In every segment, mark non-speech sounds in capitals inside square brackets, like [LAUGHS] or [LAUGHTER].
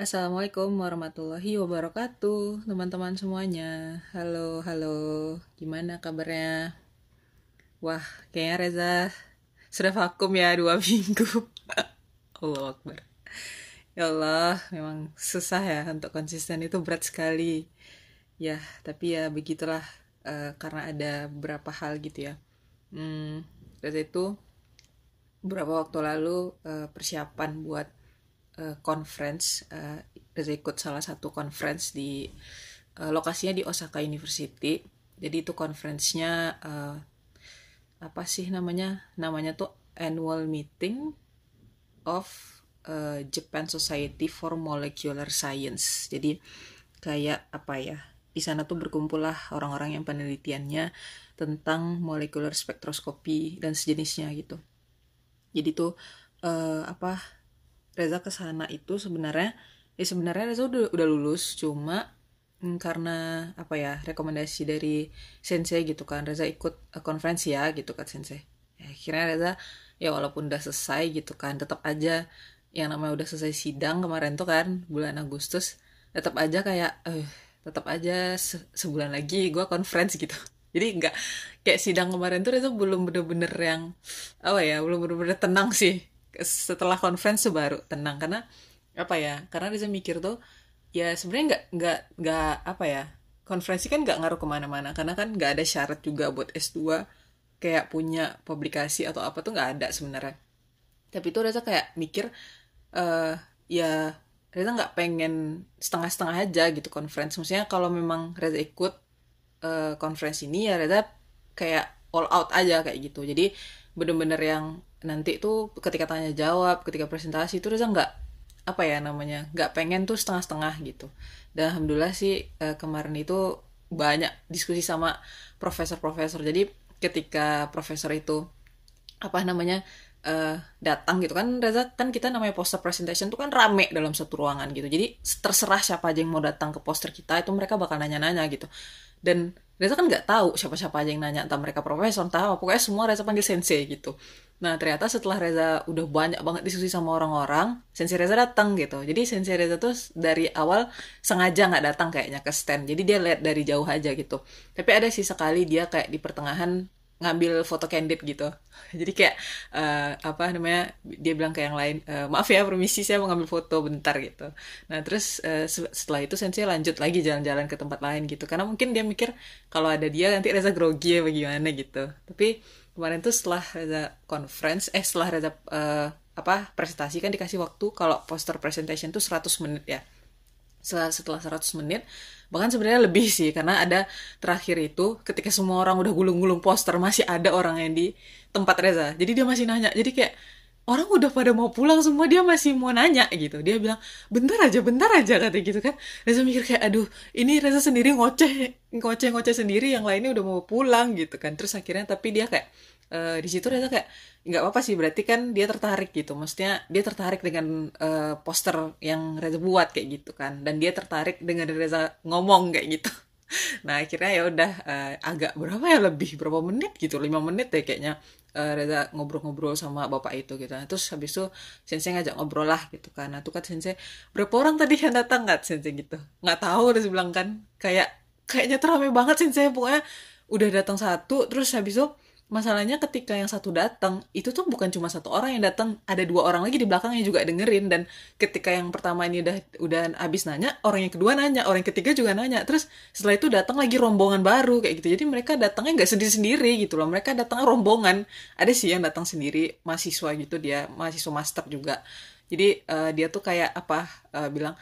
Assalamualaikum warahmatullahi wabarakatuh, teman-teman semuanya. Halo, halo, gimana kabarnya? Wah, kayaknya Reza sudah vakum ya dua [LAUGHS] minggu. Allah Akbar. Ya Allah, memang susah ya untuk konsisten itu berat sekali. Ya, tapi ya begitulah uh, karena ada beberapa hal gitu ya. Hmm, Reza itu beberapa waktu lalu uh, persiapan buat uh, conference uh, ikut salah satu conference di uh, lokasinya di Osaka University. Jadi itu conference-nya uh, apa sih namanya? Namanya tuh annual meeting of uh, Japan Society for Molecular Science. Jadi kayak apa ya? Di sana tuh berkumpullah orang-orang yang penelitiannya tentang molekular spektroskopi dan sejenisnya gitu. Jadi tuh uh, apa Reza ke sana itu sebenarnya ya sebenarnya Reza udah udah lulus cuma hmm, karena apa ya rekomendasi dari sensei gitu kan Reza ikut uh, konferensi ya gitu kan sensei. Ya, akhirnya Reza ya walaupun udah selesai gitu kan tetap aja yang namanya udah selesai sidang kemarin tuh kan bulan Agustus tetap aja kayak eh tetap aja se sebulan lagi gue conference gitu. [LAUGHS] Jadi nggak kayak sidang kemarin tuh Reza belum bener-bener yang apa ya belum bener-bener tenang sih setelah conference baru tenang. Karena apa ya karena Reza mikir tuh ya sebenarnya nggak nggak nggak apa ya konferensi kan nggak ngaruh ke mana-mana. Karena kan nggak ada syarat juga buat S2 kayak punya publikasi atau apa tuh nggak ada sebenarnya. Tapi itu Reza kayak mikir uh, ya Reza nggak pengen setengah-setengah aja gitu conference maksudnya kalau memang Reza ikut uh, ini ya Reza kayak all out aja kayak gitu. Jadi bener-bener yang nanti tuh ketika tanya jawab ketika presentasi itu Reza nggak apa ya namanya nggak pengen tuh setengah-setengah gitu. Dan alhamdulillah sih eh, kemarin itu banyak diskusi sama profesor-profesor. Jadi ketika profesor itu apa namanya uh, datang gitu kan Reza kan kita namanya poster presentation tuh kan rame dalam satu ruangan gitu. Jadi terserah siapa aja yang mau datang ke poster kita itu mereka bakal nanya-nanya gitu. Dan Reza kan nggak tahu siapa-siapa aja yang nanya entah mereka profesor entah apa. Pokoknya semua Reza panggil sensei gitu Nah ternyata setelah Reza udah banyak banget diskusi sama orang-orang, Sensei Reza datang gitu. Jadi Sensei Reza tuh dari awal sengaja nggak datang kayaknya ke stand. Jadi dia lihat dari jauh aja gitu. Tapi ada sih sekali dia kayak di pertengahan ngambil foto candid gitu. [LAUGHS] Jadi kayak uh, apa namanya dia bilang ke yang lain, uh, maaf ya permisi saya mau ngambil foto bentar gitu. Nah terus uh, setelah itu Sensei lanjut lagi jalan-jalan ke tempat lain gitu. Karena mungkin dia mikir kalau ada dia nanti Reza grogi ya bagaimana gitu. Tapi kemarin tuh setelah Reza conference eh setelah Reza uh, apa presentasi kan dikasih waktu kalau poster presentation tuh 100 menit ya. Setelah setelah 100 menit bahkan sebenarnya lebih sih karena ada terakhir itu ketika semua orang udah gulung-gulung poster masih ada orang yang di tempat Reza. Jadi dia masih nanya jadi kayak orang udah pada mau pulang semua dia masih mau nanya gitu. Dia bilang bentar aja bentar aja kata gitu kan. Reza mikir kayak aduh ini Reza sendiri ngoceh ngoceh ngoceh sendiri yang lainnya udah mau pulang gitu kan. Terus akhirnya tapi dia kayak uh, di situ Reza kayak nggak apa-apa sih berarti kan dia tertarik gitu. Maksudnya dia tertarik dengan uh, poster yang Reza buat kayak gitu kan. Dan dia tertarik dengan Reza ngomong kayak gitu. [LAUGHS] Nah akhirnya ya udah uh, agak berapa ya lebih berapa menit gitu lima menit deh kayaknya uh, Reza ngobrol-ngobrol sama bapak itu gitu. Nah, terus habis itu sensei ngajak ngobrol lah gitu kan. Nah tuh kan sensei berapa orang tadi yang datang? Nggak sensei gitu. Nggak tahu harus bilang kan. Kayak kayaknya terame banget sensei. Pokoknya udah datang satu terus habis itu masalahnya ketika yang satu datang itu tuh bukan cuma satu orang yang datang ada dua orang lagi di belakangnya juga dengerin. Dan ketika yang pertama ini udah udah habis nanya orang yang kedua nanya orang yang ketiga juga nanya. Terus setelah itu datang lagi rombongan baru kayak gitu. Jadi mereka datangnya nggak sendiri sendiri gitu loh. Mereka datang rombongan. Ada sih yang datang sendiri mahasiswa gitu dia mahasiswa master juga. Jadi uh, dia tuh kayak apa uh, bilang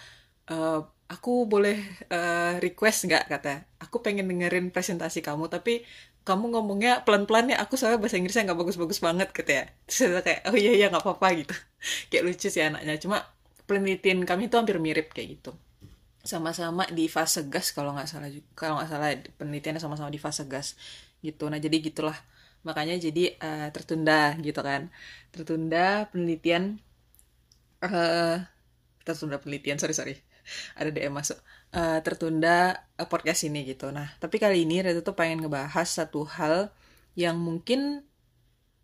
uh, aku boleh uh, request nggak? kata. Aku pengen dengerin presentasi kamu tapi kamu ngomongnya pelan-pelan ya aku soalnya bahasa Inggrisnya nggak bagus-bagus banget gitu ya. Terus saya kayak oh iya iya nggak apa-apa gitu. [LAUGHS] Kayak lucu sih anaknya. Cuma penelitian kami itu hampir mirip kayak gitu. Sama-sama di fase gas kalau nggak salah kalau nggak salah penelitiannya sama-sama di fase gas gitu. Nah jadi gitulah. Makanya jadi uh, tertunda gitu kan. Tertunda penelitian uh, tertunda penelitian sorry sorry. [LAUGHS] Ada DM masuk uh, tertunda uh, podcast ini gitu. Nah, tapi kali ini Reza tuh pengen ngebahas satu hal yang mungkin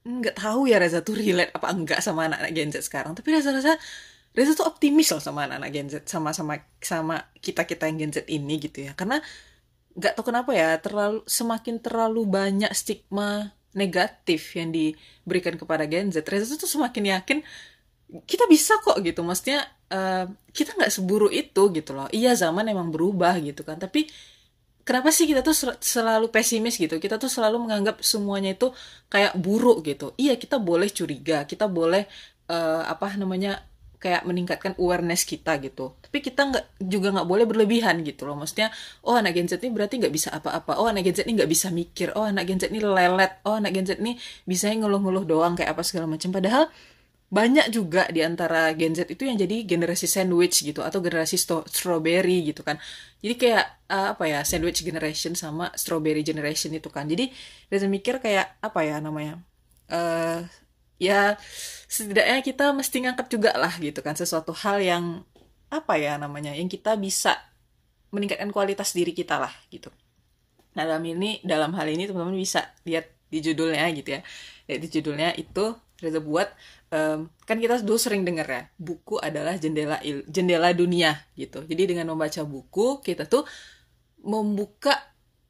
nggak tahu ya Reza tuh relate apa enggak sama anak-anak Gen Z sekarang. Tapi Reza rasa Reza tuh optimis loh sama anak-anak Gen Z sama sama sama kita kita yang Gen Z ini gitu ya karena nggak tahu kenapa ya terlalu semakin terlalu banyak stigma negatif yang diberikan kepada Gen Z Reza tuh semakin yakin kita bisa kok gitu. Maksudnya uh, kita nggak seburu itu gitu loh. Iya zaman emang berubah gitu kan. Tapi kenapa sih kita tuh selalu pesimis gitu? Kita tuh selalu menganggap semuanya itu kayak buruk gitu. Iya kita boleh curiga. Kita boleh uh, apa namanya kayak meningkatkan awareness kita gitu. Tapi kita nggak juga nggak boleh berlebihan gitu loh. Maksudnya oh anak Gen ini berarti nggak bisa apa-apa. Oh anak Gen ini nggak bisa mikir. Oh anak Gen ini lelet. Oh anak Gen ini bisa ngeluh-ngeluh doang kayak apa segala macam. Padahal banyak juga di antara Gen Z itu yang jadi generasi sandwich gitu atau generasi strawberry gitu kan. Jadi kayak uh, apa ya sandwich generation sama strawberry generation itu kan. Jadi Reza mikir kayak apa ya namanya uh, ya setidaknya kita mesti ngangkat juga lah gitu kan sesuatu hal yang apa ya namanya yang kita bisa meningkatkan kualitas diri kita lah gitu. Nah dalam ini dalam hal ini teman-teman bisa lihat di judulnya gitu ya. Lihat di judulnya itu Reza buat um, kan kita dulu sering dengar ya buku adalah jendela il, jendela dunia gitu. Jadi dengan membaca buku kita tuh membuka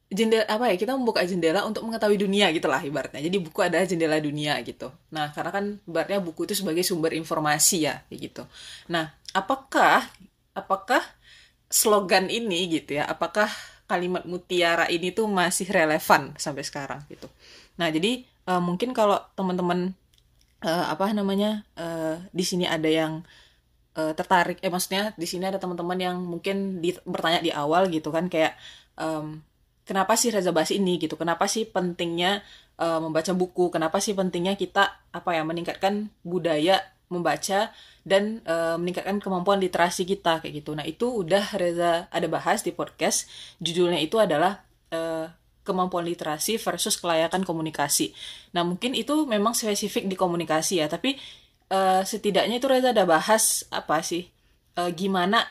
jendela apa ya kita membuka jendela untuk mengetahui dunia gitulah ibaratnya. Jadi buku adalah jendela dunia gitu. Nah karena kan ibaratnya buku itu sebagai sumber informasi ya gitu. Nah apakah apakah slogan ini gitu ya apakah kalimat mutiara ini tuh masih relevan sampai sekarang gitu? Nah jadi uh, mungkin kalau teman-teman uh, apa namanya uh, di sini ada yang uh, tertarik. Eh maksudnya di sini ada teman-teman yang mungkin di, bertanya di awal gitu kan kayak um, kenapa sih Reza bahas ini gitu? Kenapa sih pentingnya uh, membaca buku? Kenapa sih pentingnya kita apa ya meningkatkan budaya membaca dan uh, meningkatkan kemampuan literasi kita kayak gitu. Nah itu udah Reza ada bahas di podcast. Judulnya itu adalah uh, kemampuan literasi versus kelayakan komunikasi. Nah, mungkin itu memang spesifik di komunikasi ya, tapi uh, setidaknya itu Reza ada bahas apa sih? Uh, gimana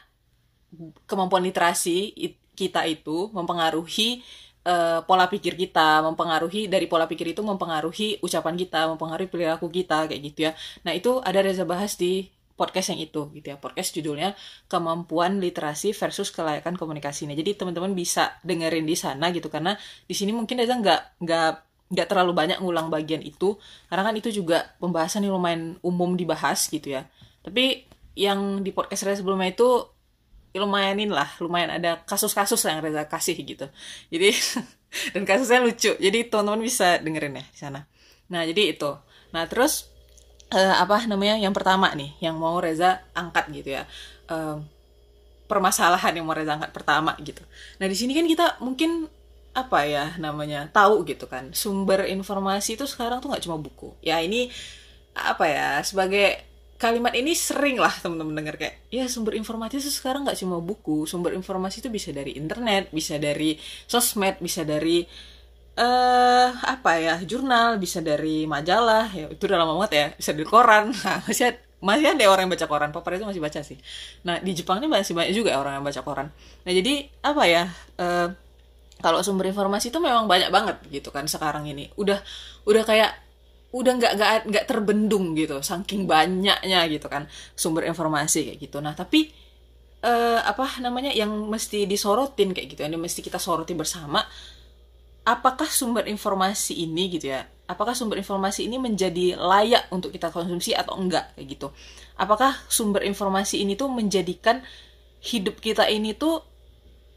kemampuan literasi kita itu mempengaruhi uh, pola pikir kita, mempengaruhi dari pola pikir itu mempengaruhi ucapan kita, mempengaruhi perilaku kita kayak gitu ya. Nah, itu ada Reza bahas di podcast yang itu gitu ya. Podcast judulnya kemampuan literasi versus kelayakan komunikasi. Nah, jadi teman-teman bisa dengerin di sana gitu. Karena di sini mungkin Reza nggak nggak nggak terlalu banyak ngulang bagian itu. Karena kan itu juga pembahasan yang lumayan umum dibahas gitu ya. Tapi yang di podcast Reza sebelumnya itu ya lumayanin lah. Lumayan ada kasus-kasus yang Reza kasih gitu. Jadi [LAUGHS] dan kasusnya lucu. Jadi teman-teman bisa dengerin ya di sana. Nah jadi itu. Nah terus uh, apa namanya yang pertama nih yang mau Reza angkat gitu ya. Uh, permasalahan yang mau Reza angkat pertama gitu. Nah di sini kan kita mungkin apa ya namanya tahu gitu kan. Sumber informasi itu sekarang tuh nggak cuma buku. Ya ini apa ya sebagai kalimat ini sering lah teman-teman dengar kayak ya sumber informasi itu sekarang nggak cuma buku. Sumber informasi itu bisa dari internet bisa dari sosmed bisa dari uh, apa ya jurnal bisa dari majalah ya itu udah lama banget ya bisa dari koran. [LAUGHS] Nah, masih masih ada orang yang baca koran papa itu masih baca sih. Nah di Jepang ini masih banyak juga orang yang baca koran. Nah jadi apa ya uh, kalau sumber informasi itu memang banyak banget gitu kan sekarang ini. Udah udah kayak udah nggak nggak nggak terbendung gitu saking banyaknya gitu kan sumber informasi kayak gitu. Nah tapi uh, apa namanya yang mesti disorotin kayak gitu yang mesti kita soroti bersama apakah sumber informasi ini gitu ya apakah sumber informasi ini menjadi layak untuk kita konsumsi atau enggak kayak gitu. Apakah sumber informasi ini tuh menjadikan hidup kita ini tuh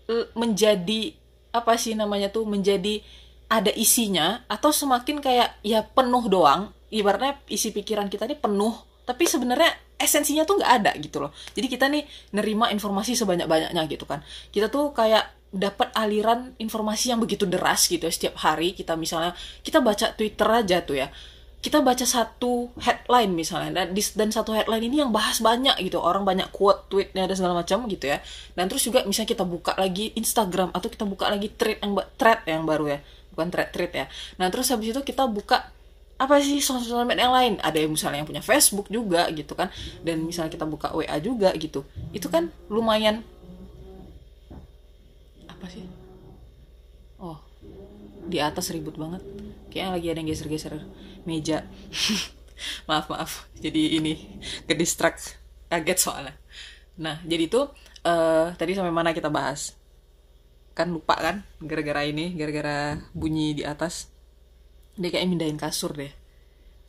eh, menjadi apa sih namanya tuh menjadi ada isinya atau semakin kayak ya penuh doang. Ibaratnya isi pikiran kita ini penuh tapi sebenarnya esensinya tuh nggak ada gitu loh. Jadi kita nih nerima informasi sebanyak banyaknya gitu kan. Kita tuh kayak dapat aliran informasi yang begitu deras gitu ya setiap hari kita misalnya kita baca Twitter aja tuh ya kita baca satu headline misalnya dan, dan satu headline ini yang bahas banyak gitu orang banyak quote tweetnya dan segala macam gitu ya dan terus juga misalnya kita buka lagi Instagram atau kita buka lagi thread yang thread yang baru ya bukan thread-thread ya nah terus habis itu kita buka apa sih sosial media yang lain ada yang misalnya yang punya Facebook juga gitu kan dan misalnya kita buka WA juga gitu itu kan lumayan apa sih? Oh di atas ribut banget. Kayaknya lagi ada yang geser-geser meja. [LAUGHS] Maaf maaf. Jadi ini ke distract kaget soalnya. Nah jadi tuh uh, tadi sampai mana kita bahas? Kan lupa kan? Gara-gara ini gara-gara bunyi di atas. Dia kayak mindahin kasur deh.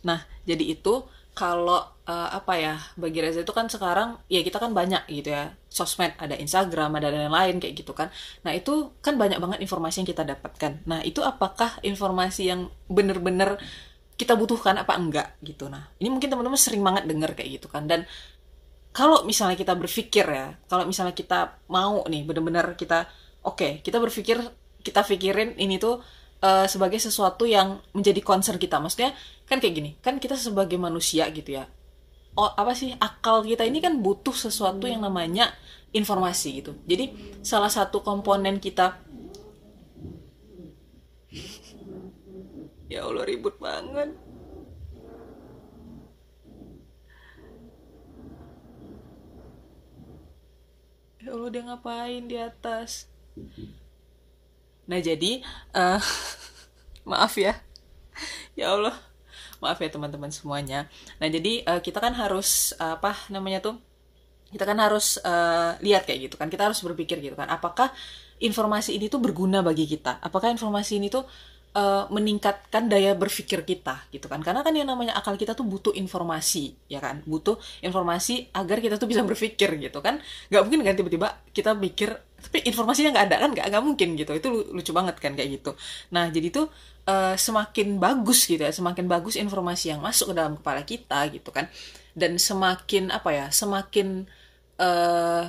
Nah jadi itu kalau uh, apa ya bagi Reza itu kan sekarang ya kita kan banyak gitu ya sosmed ada Instagram ada lain-lain kayak gitu kan. Nah itu kan banyak banget informasi yang kita dapatkan. Nah itu apakah informasi yang bener-bener kita butuhkan apa enggak gitu? Nah ini mungkin teman-teman sering banget denger kayak gitu kan. Dan kalau misalnya kita berpikir ya kalau misalnya kita mau nih bener-bener kita oke okay, kita berpikir kita pikirin ini tuh uh, sebagai sesuatu yang menjadi concern kita. Maksudnya kan kayak gini kan kita sebagai manusia gitu ya oh apa sih akal kita ini kan butuh sesuatu yang namanya informasi gitu. Jadi salah satu komponen kita ya Allah ribut banget. Ya Allah dia ngapain di atas nah jadi uh, [LAUGHS] maaf ya. Ya Allah. Maaf ya teman-teman semuanya. Nah jadi uh, kita kan harus uh, apa namanya tuh kita kan harus uh, lihat kayak gitu kan. Kita harus berpikir gitu kan. Apakah informasi ini tuh berguna bagi kita? Apakah informasi ini tuh uh, meningkatkan daya berpikir kita gitu kan? Karena kan yang namanya akal kita tuh butuh informasi ya kan? Butuh informasi agar kita tuh bisa berpikir gitu kan. Nggak mungkin kan tiba-tiba kita mikir tapi informasinya nggak ada kan nggak nggak mungkin gitu. Itu lucu banget kan kayak gitu. Nah jadi tuh uh, semakin bagus gitu ya semakin bagus informasi yang masuk ke dalam kepala kita gitu kan. Dan semakin apa ya semakin uh,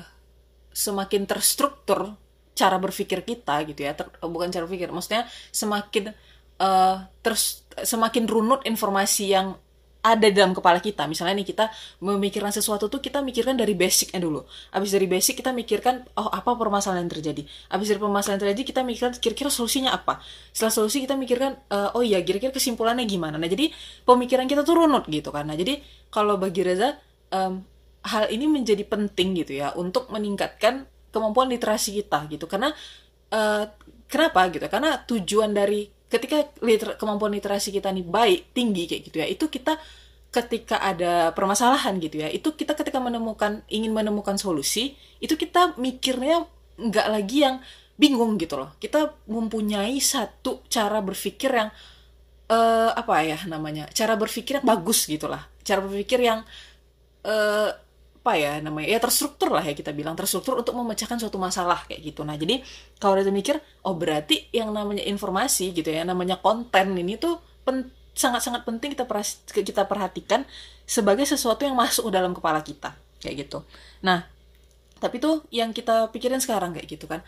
semakin terstruktur cara berpikir kita gitu ya. Ter, bukan cara berpikir maksudnya semakin uh, terus semakin runut informasi yang ada di dalam kepala kita. Misalnya nih kita memikirkan sesuatu tuh kita mikirkan dari basicnya dulu. Abis dari basic kita mikirkan oh apa permasalahan yang terjadi? Abis dari permasalahan yang terjadi kita mikirkan kira-kira solusinya apa. Setelah solusi kita mikirkan uh, oh iya kira-kira kesimpulannya gimana? Nah jadi pemikiran kita tuh runut gitu nah jadi kalau bagi Reza um, hal ini menjadi penting gitu ya untuk meningkatkan kemampuan literasi kita gitu. Karena uh, kenapa gitu? Karena tujuan dari ketika liter kemampuan literasi kita nih baik tinggi kayak gitu ya itu kita ketika ada permasalahan gitu ya itu kita ketika menemukan ingin menemukan solusi itu kita mikirnya nggak lagi yang bingung gitu loh. Kita mempunyai satu cara berpikir yang uh, apa ya namanya cara berpikir yang bagus gitulah cara berpikir yang uh, apa ya namanya ya terstruktur lah ya kita bilang terstruktur untuk memecahkan suatu masalah kayak gitu. Nah jadi kalau kita mikir oh berarti yang namanya informasi gitu ya namanya konten ini tuh pen, sangat-sangat penting kita kita perhatikan sebagai sesuatu yang masuk dalam kepala kita kayak gitu. Nah tapi tuh yang kita pikirin sekarang kayak gitu kan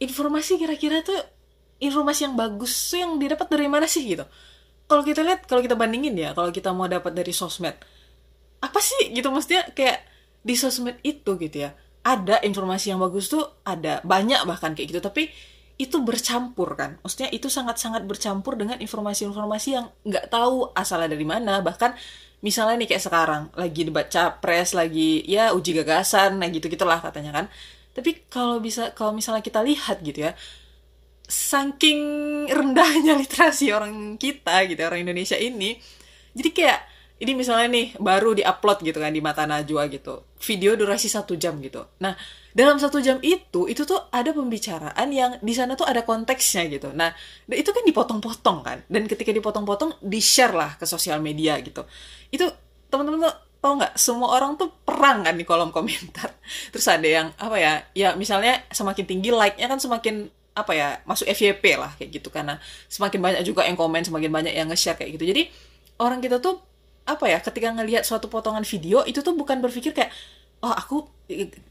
informasi kira-kira tuh informasi yang bagus tuh yang didapat dari mana sih gitu? Kalau kita lihat kalau kita bandingin ya kalau kita mau dapat dari sosmed apa sih gitu? Maksudnya kayak di sosmed itu gitu ya. Ada informasi yang bagus tuh ada banyak bahkan kayak gitu tapi itu bercampur kan. Maksudnya itu sangat-sangat bercampur dengan informasi-informasi yang nggak tahu asalnya dari mana. Bahkan misalnya nih kayak sekarang lagi debat capres lagi ya uji gagasan nah gitu gitulah katanya kan. Tapi kalau bisa kalau misalnya kita lihat gitu ya saking rendahnya literasi orang kita gitu orang Indonesia ini jadi kayak ini misalnya nih baru diupload gitu kan di mata Najwa gitu. Video durasi satu jam gitu. Nah dalam satu jam itu itu tuh ada pembicaraan yang di sana tuh ada konteksnya gitu. Nah itu kan dipotong-potong kan. Dan ketika dipotong-potong di share lah ke sosial media gitu. Itu teman-teman tuh tau nggak? Semua orang tuh perang kan di kolom komentar. [LAUGHS] Terus ada yang apa ya ya misalnya semakin tinggi like-nya kan semakin apa ya masuk FYP lah kayak gitu karena semakin banyak juga yang komen semakin banyak yang nge-share kayak gitu. Jadi orang kita tuh apa ya ketika ngelihat suatu potongan video itu tuh bukan berpikir kayak oh aku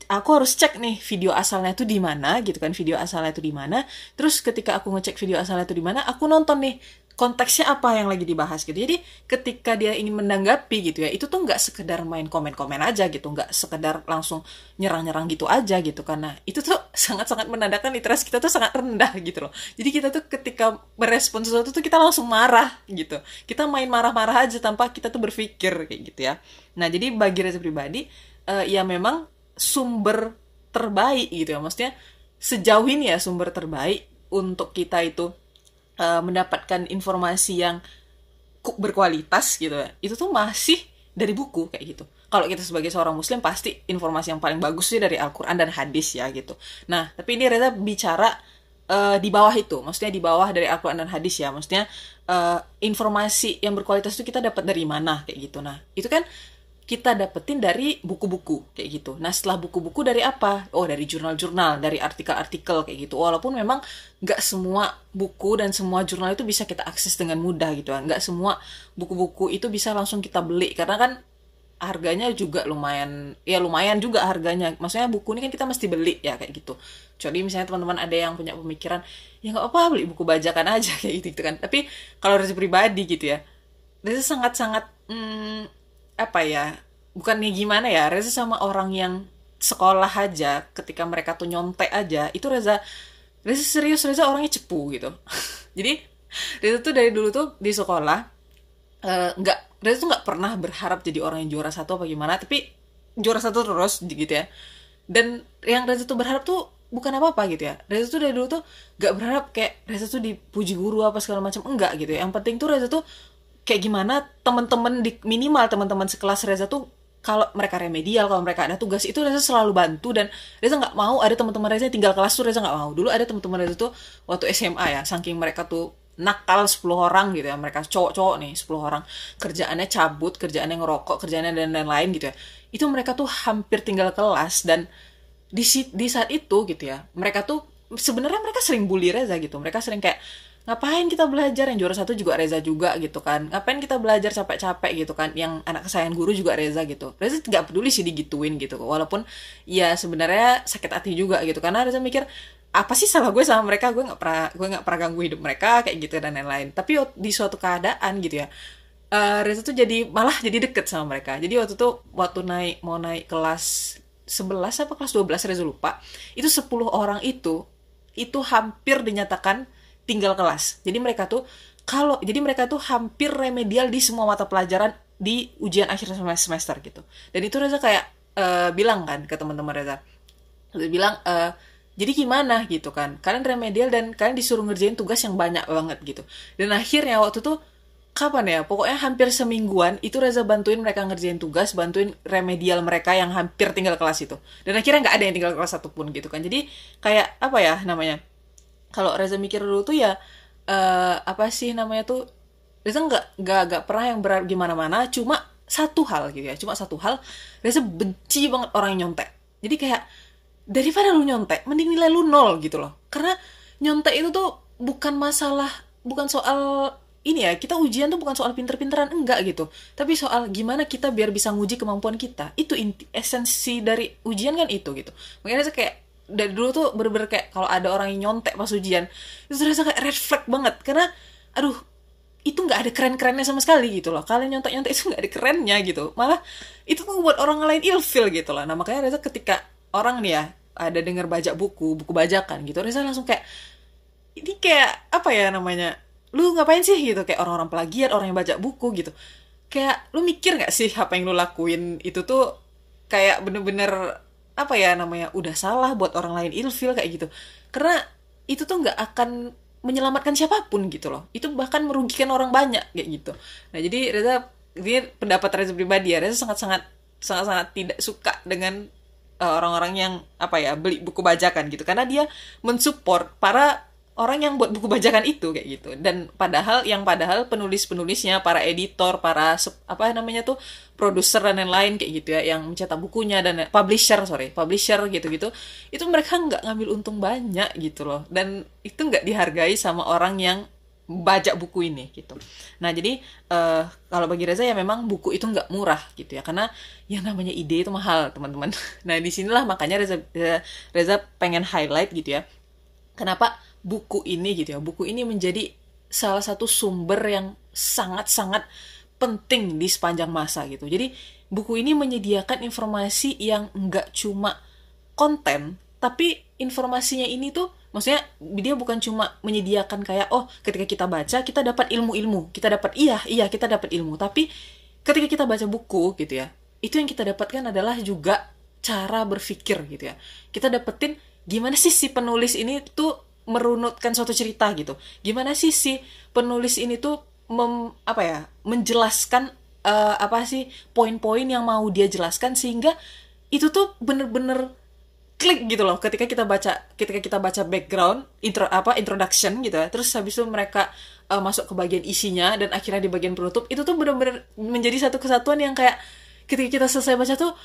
aku harus cek nih video asalnya itu di mana gitu kan video asalnya itu di mana. Terus ketika aku ngecek video asalnya itu di mana aku nonton nih konteksnya apa yang lagi dibahas gitu. Jadi ketika dia ingin menanggapi gitu ya itu tuh nggak sekedar main komen-komen aja gitu nggak sekedar langsung nyerang-nyerang gitu aja gitu. Karena itu tuh [LAUGHS] sangat-sangat menandakan literasi kita tuh sangat rendah gitu loh. Jadi kita tuh ketika merespon sesuatu tuh kita langsung marah gitu. Kita main marah-marah aja tanpa kita tuh berpikir kayak gitu ya. Nah jadi bagi Reza pribadi uh, ya memang sumber terbaik gitu ya. Maksudnya sejauh ini ya sumber terbaik untuk kita itu uh, mendapatkan informasi yang berkualitas gitu ya itu tuh masih dari buku kayak gitu kalau kita sebagai seorang muslim pasti informasi yang paling bagus sih dari Al-Qur'an dan hadis ya gitu. Nah, tapi ini Reza bicara uh, di bawah itu, maksudnya di bawah dari Al-Qur'an dan hadis ya. Maksudnya uh, informasi yang berkualitas itu kita dapat dari mana kayak gitu. Nah, itu kan kita dapetin dari buku-buku kayak gitu. Nah setelah buku-buku dari apa? Oh dari jurnal-jurnal, dari artikel-artikel kayak gitu. Walaupun memang nggak semua buku dan semua jurnal itu bisa kita akses dengan mudah gitu. Nggak semua buku-buku itu bisa langsung kita beli karena kan harganya juga lumayan ya lumayan juga harganya maksudnya buku ini kan kita mesti beli ya kayak gitu jadi misalnya teman-teman ada yang punya pemikiran ya nggak apa beli buku bajakan aja [LAUGHS] kayak gitu, gitu kan tapi kalau dari pribadi gitu ya itu sangat-sangat hmm, apa ya bukannya gimana ya Reza sama orang yang sekolah aja ketika mereka tuh nyontek aja itu Reza Reza serius Reza orangnya cepu gitu. [LAUGHS] Jadi Reza tuh dari dulu tuh di sekolah eh, nggak uh, Reza tuh nggak pernah berharap jadi orang yang juara satu apa gimana tapi juara satu terus gitu ya. Dan yang Reza tuh berharap tuh bukan apa apa gitu ya. Reza tuh dari dulu tuh nggak berharap kayak Reza tuh dipuji guru apa segala macam enggak gitu ya. Yang penting tuh Reza tuh kayak gimana teman-teman di minimal teman-teman sekelas Reza tuh kalau mereka remedial kalau mereka ada tugas itu Reza selalu bantu. Dan Reza nggak mau ada teman-teman Reza tinggal kelas tuh Reza nggak mau. Dulu ada teman-teman Reza tuh waktu SMA ya saking mereka tuh nakal 10 orang gitu ya. Mereka cowok-cowok nih 10 orang. Kerjaannya cabut kerjaannya ngerokok kerjaannya dan lain-lain gitu ya. Itu mereka tuh hampir tinggal kelas dan di di saat itu gitu ya mereka tuh sebenarnya mereka sering bully Reza gitu. Mereka sering kayak ngapain kita belajar? Yang juara satu juga Reza juga gitu kan. Ngapain kita belajar capek-capek gitu kan? Yang anak kesayangan guru juga Reza gitu. Reza nggak peduli sih digituin gitu. Walaupun ya sebenarnya sakit hati juga gitu. Karena Reza mikir apa sih salah gue sama mereka? Gue nggak pernah gue nggak pernah ganggu hidup mereka kayak gitu dan lain-lain. Tapi di suatu keadaan gitu ya uh, Reza tuh jadi malah jadi deket sama mereka. Jadi waktu tuh waktu naik mau naik kelas 11 apa kelas 12 Reza lupa. Itu 10 orang itu itu hampir dinyatakan tinggal kelas. Jadi mereka tuh kalau jadi mereka tuh hampir remedial di semua mata pelajaran di ujian akhir semester gitu. Dan itu Reza kayak uh, bilang kan ke teman-teman Reza. Reza bilang uh, jadi gimana gitu kan kalian remedial dan kalian disuruh ngerjain tugas yang banyak banget gitu dan akhirnya waktu tuh kapan ya pokoknya hampir semingguan itu Reza bantuin mereka ngerjain tugas bantuin remedial mereka yang hampir tinggal kelas itu dan akhirnya nggak ada yang tinggal kelas satupun gitu kan jadi kayak apa ya namanya kalau Reza mikir dulu tuh ya uh, apa sih namanya tuh Reza nggak nggak pernah yang berat gimana mana cuma satu hal gitu ya cuma satu hal Reza benci banget orang yang nyontek. Jadi kayak daripada lu nyontek mending nilai lu nol gitu loh. Karena nyontek itu tuh bukan masalah bukan soal ini ya kita ujian tuh bukan soal pinter-pinteran enggak gitu. Tapi soal gimana kita biar bisa nguji kemampuan kita. Itu inti, esensi dari ujian kan itu gitu. Makanya saya kayak dari dulu tuh bener-bener kayak kalau ada orang yang nyontek pas ujian itu terasa kayak red flag banget. Karena aduh itu nggak ada keren-kerennya sama sekali gitu loh. Kalian nyontek-nyontek itu nggak ada kerennya gitu. Malah itu tuh buat orang lain ilfil gitu loh. Nah makanya Reza ketika orang nih ya ada dengar baca buku buku bajakan gitu Reza langsung kayak ini kayak apa ya namanya lu ngapain sih? gitu. Kayak orang-orang pelagiat orang yang baca buku gitu. Kayak lu mikir nggak sih apa yang lu lakuin itu tuh kayak bener-bener apa ya namanya udah salah buat orang lain ilfil kayak gitu. Karena itu tuh nggak akan menyelamatkan siapa pun gitu loh. Itu bahkan merugikan orang banyak kayak gitu. Nah jadi Reza ini pendapat Reza pribadi ya. Reza sangat sangat sangat sangat tidak suka dengan uh, orang-orang yang apa ya beli buku bajakan gitu. Karena dia mensupport para orang yang buat buku bajakan itu kayak gitu dan padahal yang padahal penulis penulisnya para editor para apa namanya tuh produser dan lain-lain kayak gitu ya yang mencetak bukunya dan publisher sorry publisher gitu gitu itu mereka nggak ngambil untung banyak gitu loh dan itu nggak dihargai sama orang yang baca buku ini gitu. Nah jadi uh, kalau bagi Reza ya memang buku itu nggak murah gitu ya karena yang namanya ide itu mahal teman-teman. [LAUGHS] Nah di sinilah makanya Reza Reza pengen highlight gitu ya. Kenapa buku ini gitu ya. Buku ini menjadi salah satu sumber yang sangat-sangat penting di sepanjang masa gitu. Jadi buku ini menyediakan informasi yang nggak cuma konten tapi informasinya ini tuh maksudnya dia bukan cuma menyediakan kayak oh ketika kita baca kita dapat ilmu-ilmu. Kita dapat iya iya kita dapat ilmu. Tapi ketika kita baca buku gitu ya itu yang kita dapatkan adalah juga cara berpikir gitu ya. Kita dapetin gimana sih si penulis ini tuh merunutkan suatu cerita gitu. Gimana sih si penulis ini tuh mem, apa ya menjelaskan uh, apa sih poin-poin yang mau dia jelaskan sehingga itu tuh bener-bener klik gitu loh ketika kita baca ketika kita baca background intro apa introduction gitu ya terus habis itu mereka uh, masuk ke bagian isinya dan akhirnya di bagian penutup itu tuh bener-bener menjadi satu kesatuan yang kayak ketika kita selesai baca tuh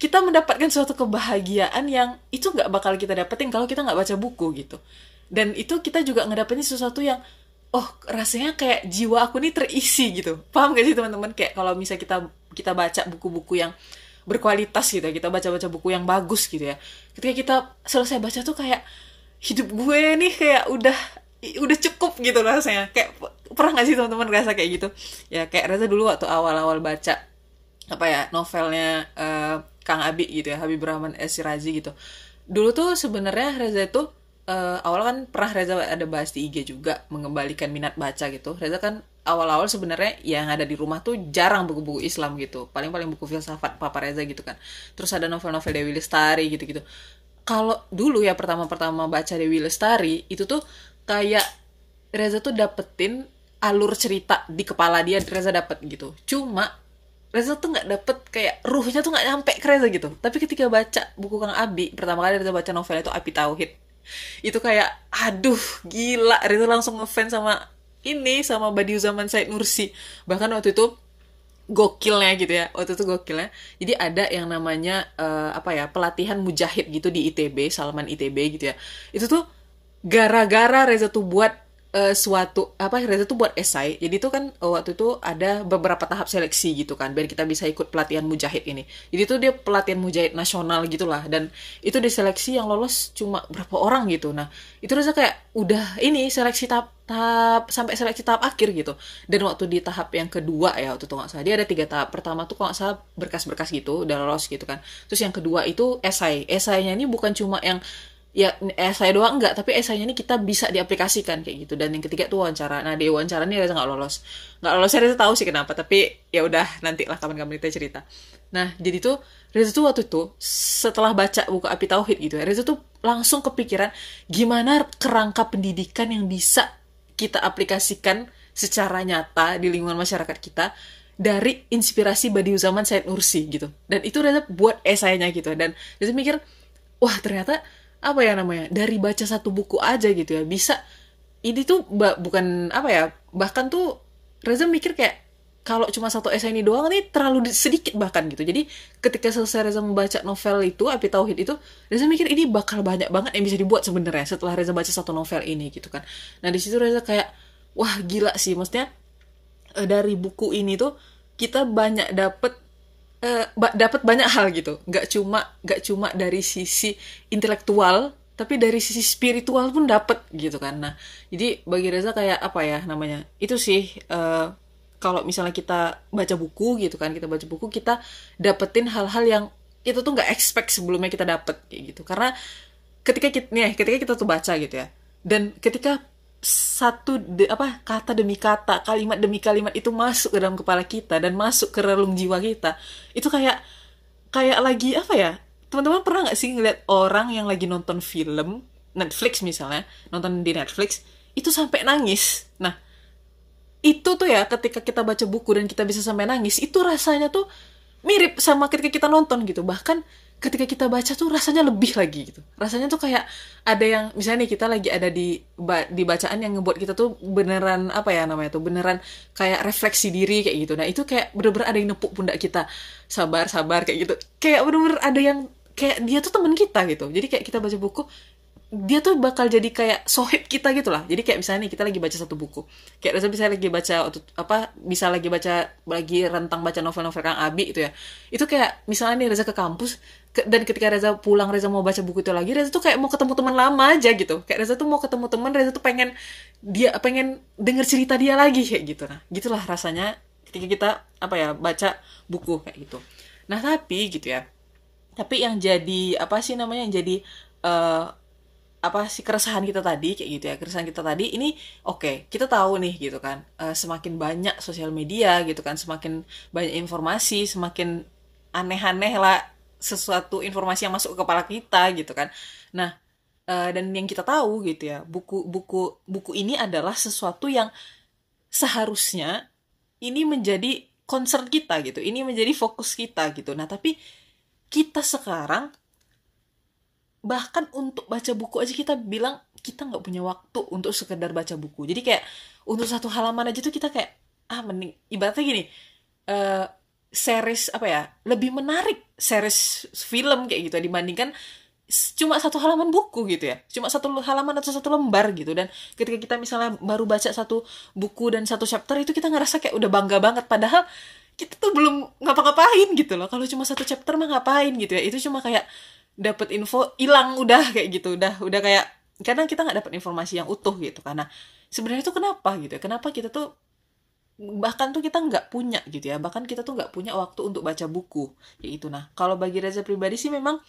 kita mendapatkan suatu kebahagiaan yang itu nggak bakal kita dapetin kalau kita nggak baca buku gitu dan itu kita juga ngedapetin sesuatu yang oh rasanya kayak jiwa aku nih terisi gitu. Paham gak sih teman-teman? Kayak kalau misalnya kita kita baca buku-buku yang berkualitas gitu ya kita baca-baca buku yang bagus gitu ya. Ketika kita selesai baca tuh kayak hidup gue nih kayak udah udah cukup gitu rasanya. Kayak pernah gak sih teman-teman rasa kayak gitu? Ya kayak rasa dulu waktu awal-awal baca apa ya novelnya uh, Kang Abi gitu ya Habib Rahman S. Gitu. Dulu tuh sebenarnya Reza itu uh, awal kan pernah Reza ada bahas di IG juga mengembalikan minat baca gitu. Reza kan awal-awal sebenarnya yang ada di rumah tuh jarang buku-buku Islam gitu. Paling-paling buku filsafat Papa Reza gitu kan. Terus ada novel-novel Dewi Lestari gitu-gitu. Kalau dulu ya pertama-pertama baca Dewi Lestari itu tuh kayak Reza tuh dapetin alur cerita di kepala dia Reza dapet gitu. Cuma Reza tuh nggak dapet kayak ruhnya tuh nggak nyampe ke Reza gitu. Tapi ketika baca buku Kang Abi, pertama kali Reza baca novel itu Api Tauhid itu kayak aduh gila. Itu langsung ngefans sama ini sama Badiu zaman Said Nursi bahkan waktu itu gokilnya gitu ya waktu itu gokilnya. Jadi ada yang namanya uh, apa ya pelatihan mujahid gitu di ITB Salman ITB gitu ya. Itu tuh gara-gara Reza tuh buat uh, suatu apa Reza tuh buat esai. Jadi itu kan uh, waktu itu ada beberapa tahap seleksi gitu kan biar kita bisa ikut pelatihan mujahid ini. Jadi itu dia pelatihan mujahid nasional gitulah dan itu diseleksi yang lolos cuma berapa orang gitu. Nah, itu Reza kayak udah ini seleksi tahap tahap sampai seleksi tahap akhir gitu. Dan waktu di tahap yang kedua ya waktu itu nggak salah dia ada tiga tahap. Pertama tuh kalau nggak salah berkas-berkas gitu udah lolos gitu kan. Terus yang kedua itu esai. Esainya ini bukan cuma yang ya esai doang enggak tapi esainya ini kita bisa diaplikasikan kayak gitu. Dan yang ketiga tuh wawancara. Nah di wawancara ini Reza nggak lolos. Nggak lolos Reza tahu sih kenapa tapi ya udah nanti lah kapan-kapan kita cerita. Nah jadi tuh Reza tuh waktu itu setelah baca buku Api Tauhid gitu ya Reza tuh langsung kepikiran gimana kerangka pendidikan yang bisa kita aplikasikan secara nyata di lingkungan masyarakat kita dari inspirasi Badiou Zaman Said Nursi gitu. Dan itu Reza buat esainya gitu. Dan Reza mikir wah ternyata apa ya namanya dari baca satu buku aja gitu ya. Bisa ini tuh bukan apa ya bahkan tuh Reza mikir kayak kalau cuma satu esai ini doang nih terlalu sedikit bahkan gitu. Jadi ketika selesai Reza membaca novel itu Api Tauhid itu Reza mikir ini bakal banyak banget yang bisa dibuat sebenarnya setelah Reza baca satu novel ini gitu kan. Nah di situ Reza kayak wah gila sih. Maksudnya eh, dari buku ini tuh kita banyak dapet uh, dapat banyak hal gitu. Nggak cuma nggak cuma dari sisi intelektual tapi dari sisi spiritual pun dapat gitu kan. Nah jadi bagi Reza kayak apa ya namanya? Itu sih uh, kalau misalnya kita baca buku gitu kan kita baca buku kita dapetin hal-hal yang itu tuh nggak expect sebelumnya kita dapet gitu. Karena ketika kita nih ketika kita tuh baca gitu ya dan ketika satu de, apa kata demi kata kalimat demi kalimat itu masuk ke dalam kepala kita dan masuk ke relung jiwa kita. Itu kayak kayak lagi apa ya teman-teman pernah nggak sih ngeliat orang yang lagi nonton film Netflix misalnya nonton di Netflix itu sampai nangis. Nah itu tuh ya ketika kita baca buku dan kita bisa sampai nangis itu rasanya tuh mirip sama ketika kita nonton gitu. Bahkan ketika kita baca tuh rasanya lebih lagi gitu. Rasanya tuh kayak ada yang misalnya nih kita lagi ada di di bacaan yang ngebuat kita tuh beneran apa ya namanya tuh beneran kayak refleksi diri kayak gitu. Nah itu kayak bener-bener ada yang nepuk pundak kita. Sabar sabar kayak gitu. Kayak bener-bener ada yang kayak dia tuh teman kita gitu. Jadi kayak kita baca buku dia tuh bakal jadi kayak sohib kita gitu lah. Jadi kayak misalnya nih kita lagi baca satu buku. Kayak Reza bisa lagi baca apa bisa lagi baca lagi rentang baca novel-novel Kang Abi itu ya. Itu kayak misalnya nih Reza ke kampus ke, dan ketika Reza pulang Reza mau baca buku itu lagi Reza tuh kayak mau ketemu teman lama aja gitu. Kayak Reza tuh mau ketemu teman Reza tuh pengen dia pengen denger cerita dia lagi kayak gitu. Nah gitulah rasanya ketika kita apa ya baca buku kayak gitu. Nah tapi gitu ya. Tapi yang jadi apa sih namanya yang jadi uh, apa sih keresahan kita tadi kayak gitu ya keresahan kita tadi ini oke okay, kita tahu nih gitu kan uh, semakin banyak sosial media gitu kan semakin banyak informasi semakin aneh-aneh lah sesuatu informasi yang masuk ke kepala kita gitu kan. Nah uh, dan yang kita tahu gitu ya buku buku buku ini adalah sesuatu yang seharusnya ini menjadi concern kita gitu ini menjadi fokus kita gitu. Nah tapi kita sekarang bahkan untuk baca buku aja kita bilang kita nggak punya waktu untuk sekedar baca buku. Jadi kayak untuk satu halaman aja tuh kita kayak ah mending ibaratnya gini uh, series apa ya lebih menarik series film kayak gitu dibandingkan cuma satu halaman buku gitu ya. Cuma satu halaman atau satu lembar gitu. Dan ketika kita misalnya baru baca satu buku dan satu chapter itu kita ngerasa kayak udah bangga banget. Padahal kita tuh belum ngapa-ngapain gitu loh. Kalau cuma satu chapter mah ngapain gitu ya. Itu cuma kayak dapat info hilang udah kayak gitu udah udah kayak karena kita nggak dapat informasi yang utuh gitu karena sebenarnya itu kenapa gitu ya kenapa kita tuh bahkan tuh kita nggak punya gitu ya bahkan kita tuh nggak punya waktu untuk baca buku ya itu nah kalau bagi Reza pribadi sih memang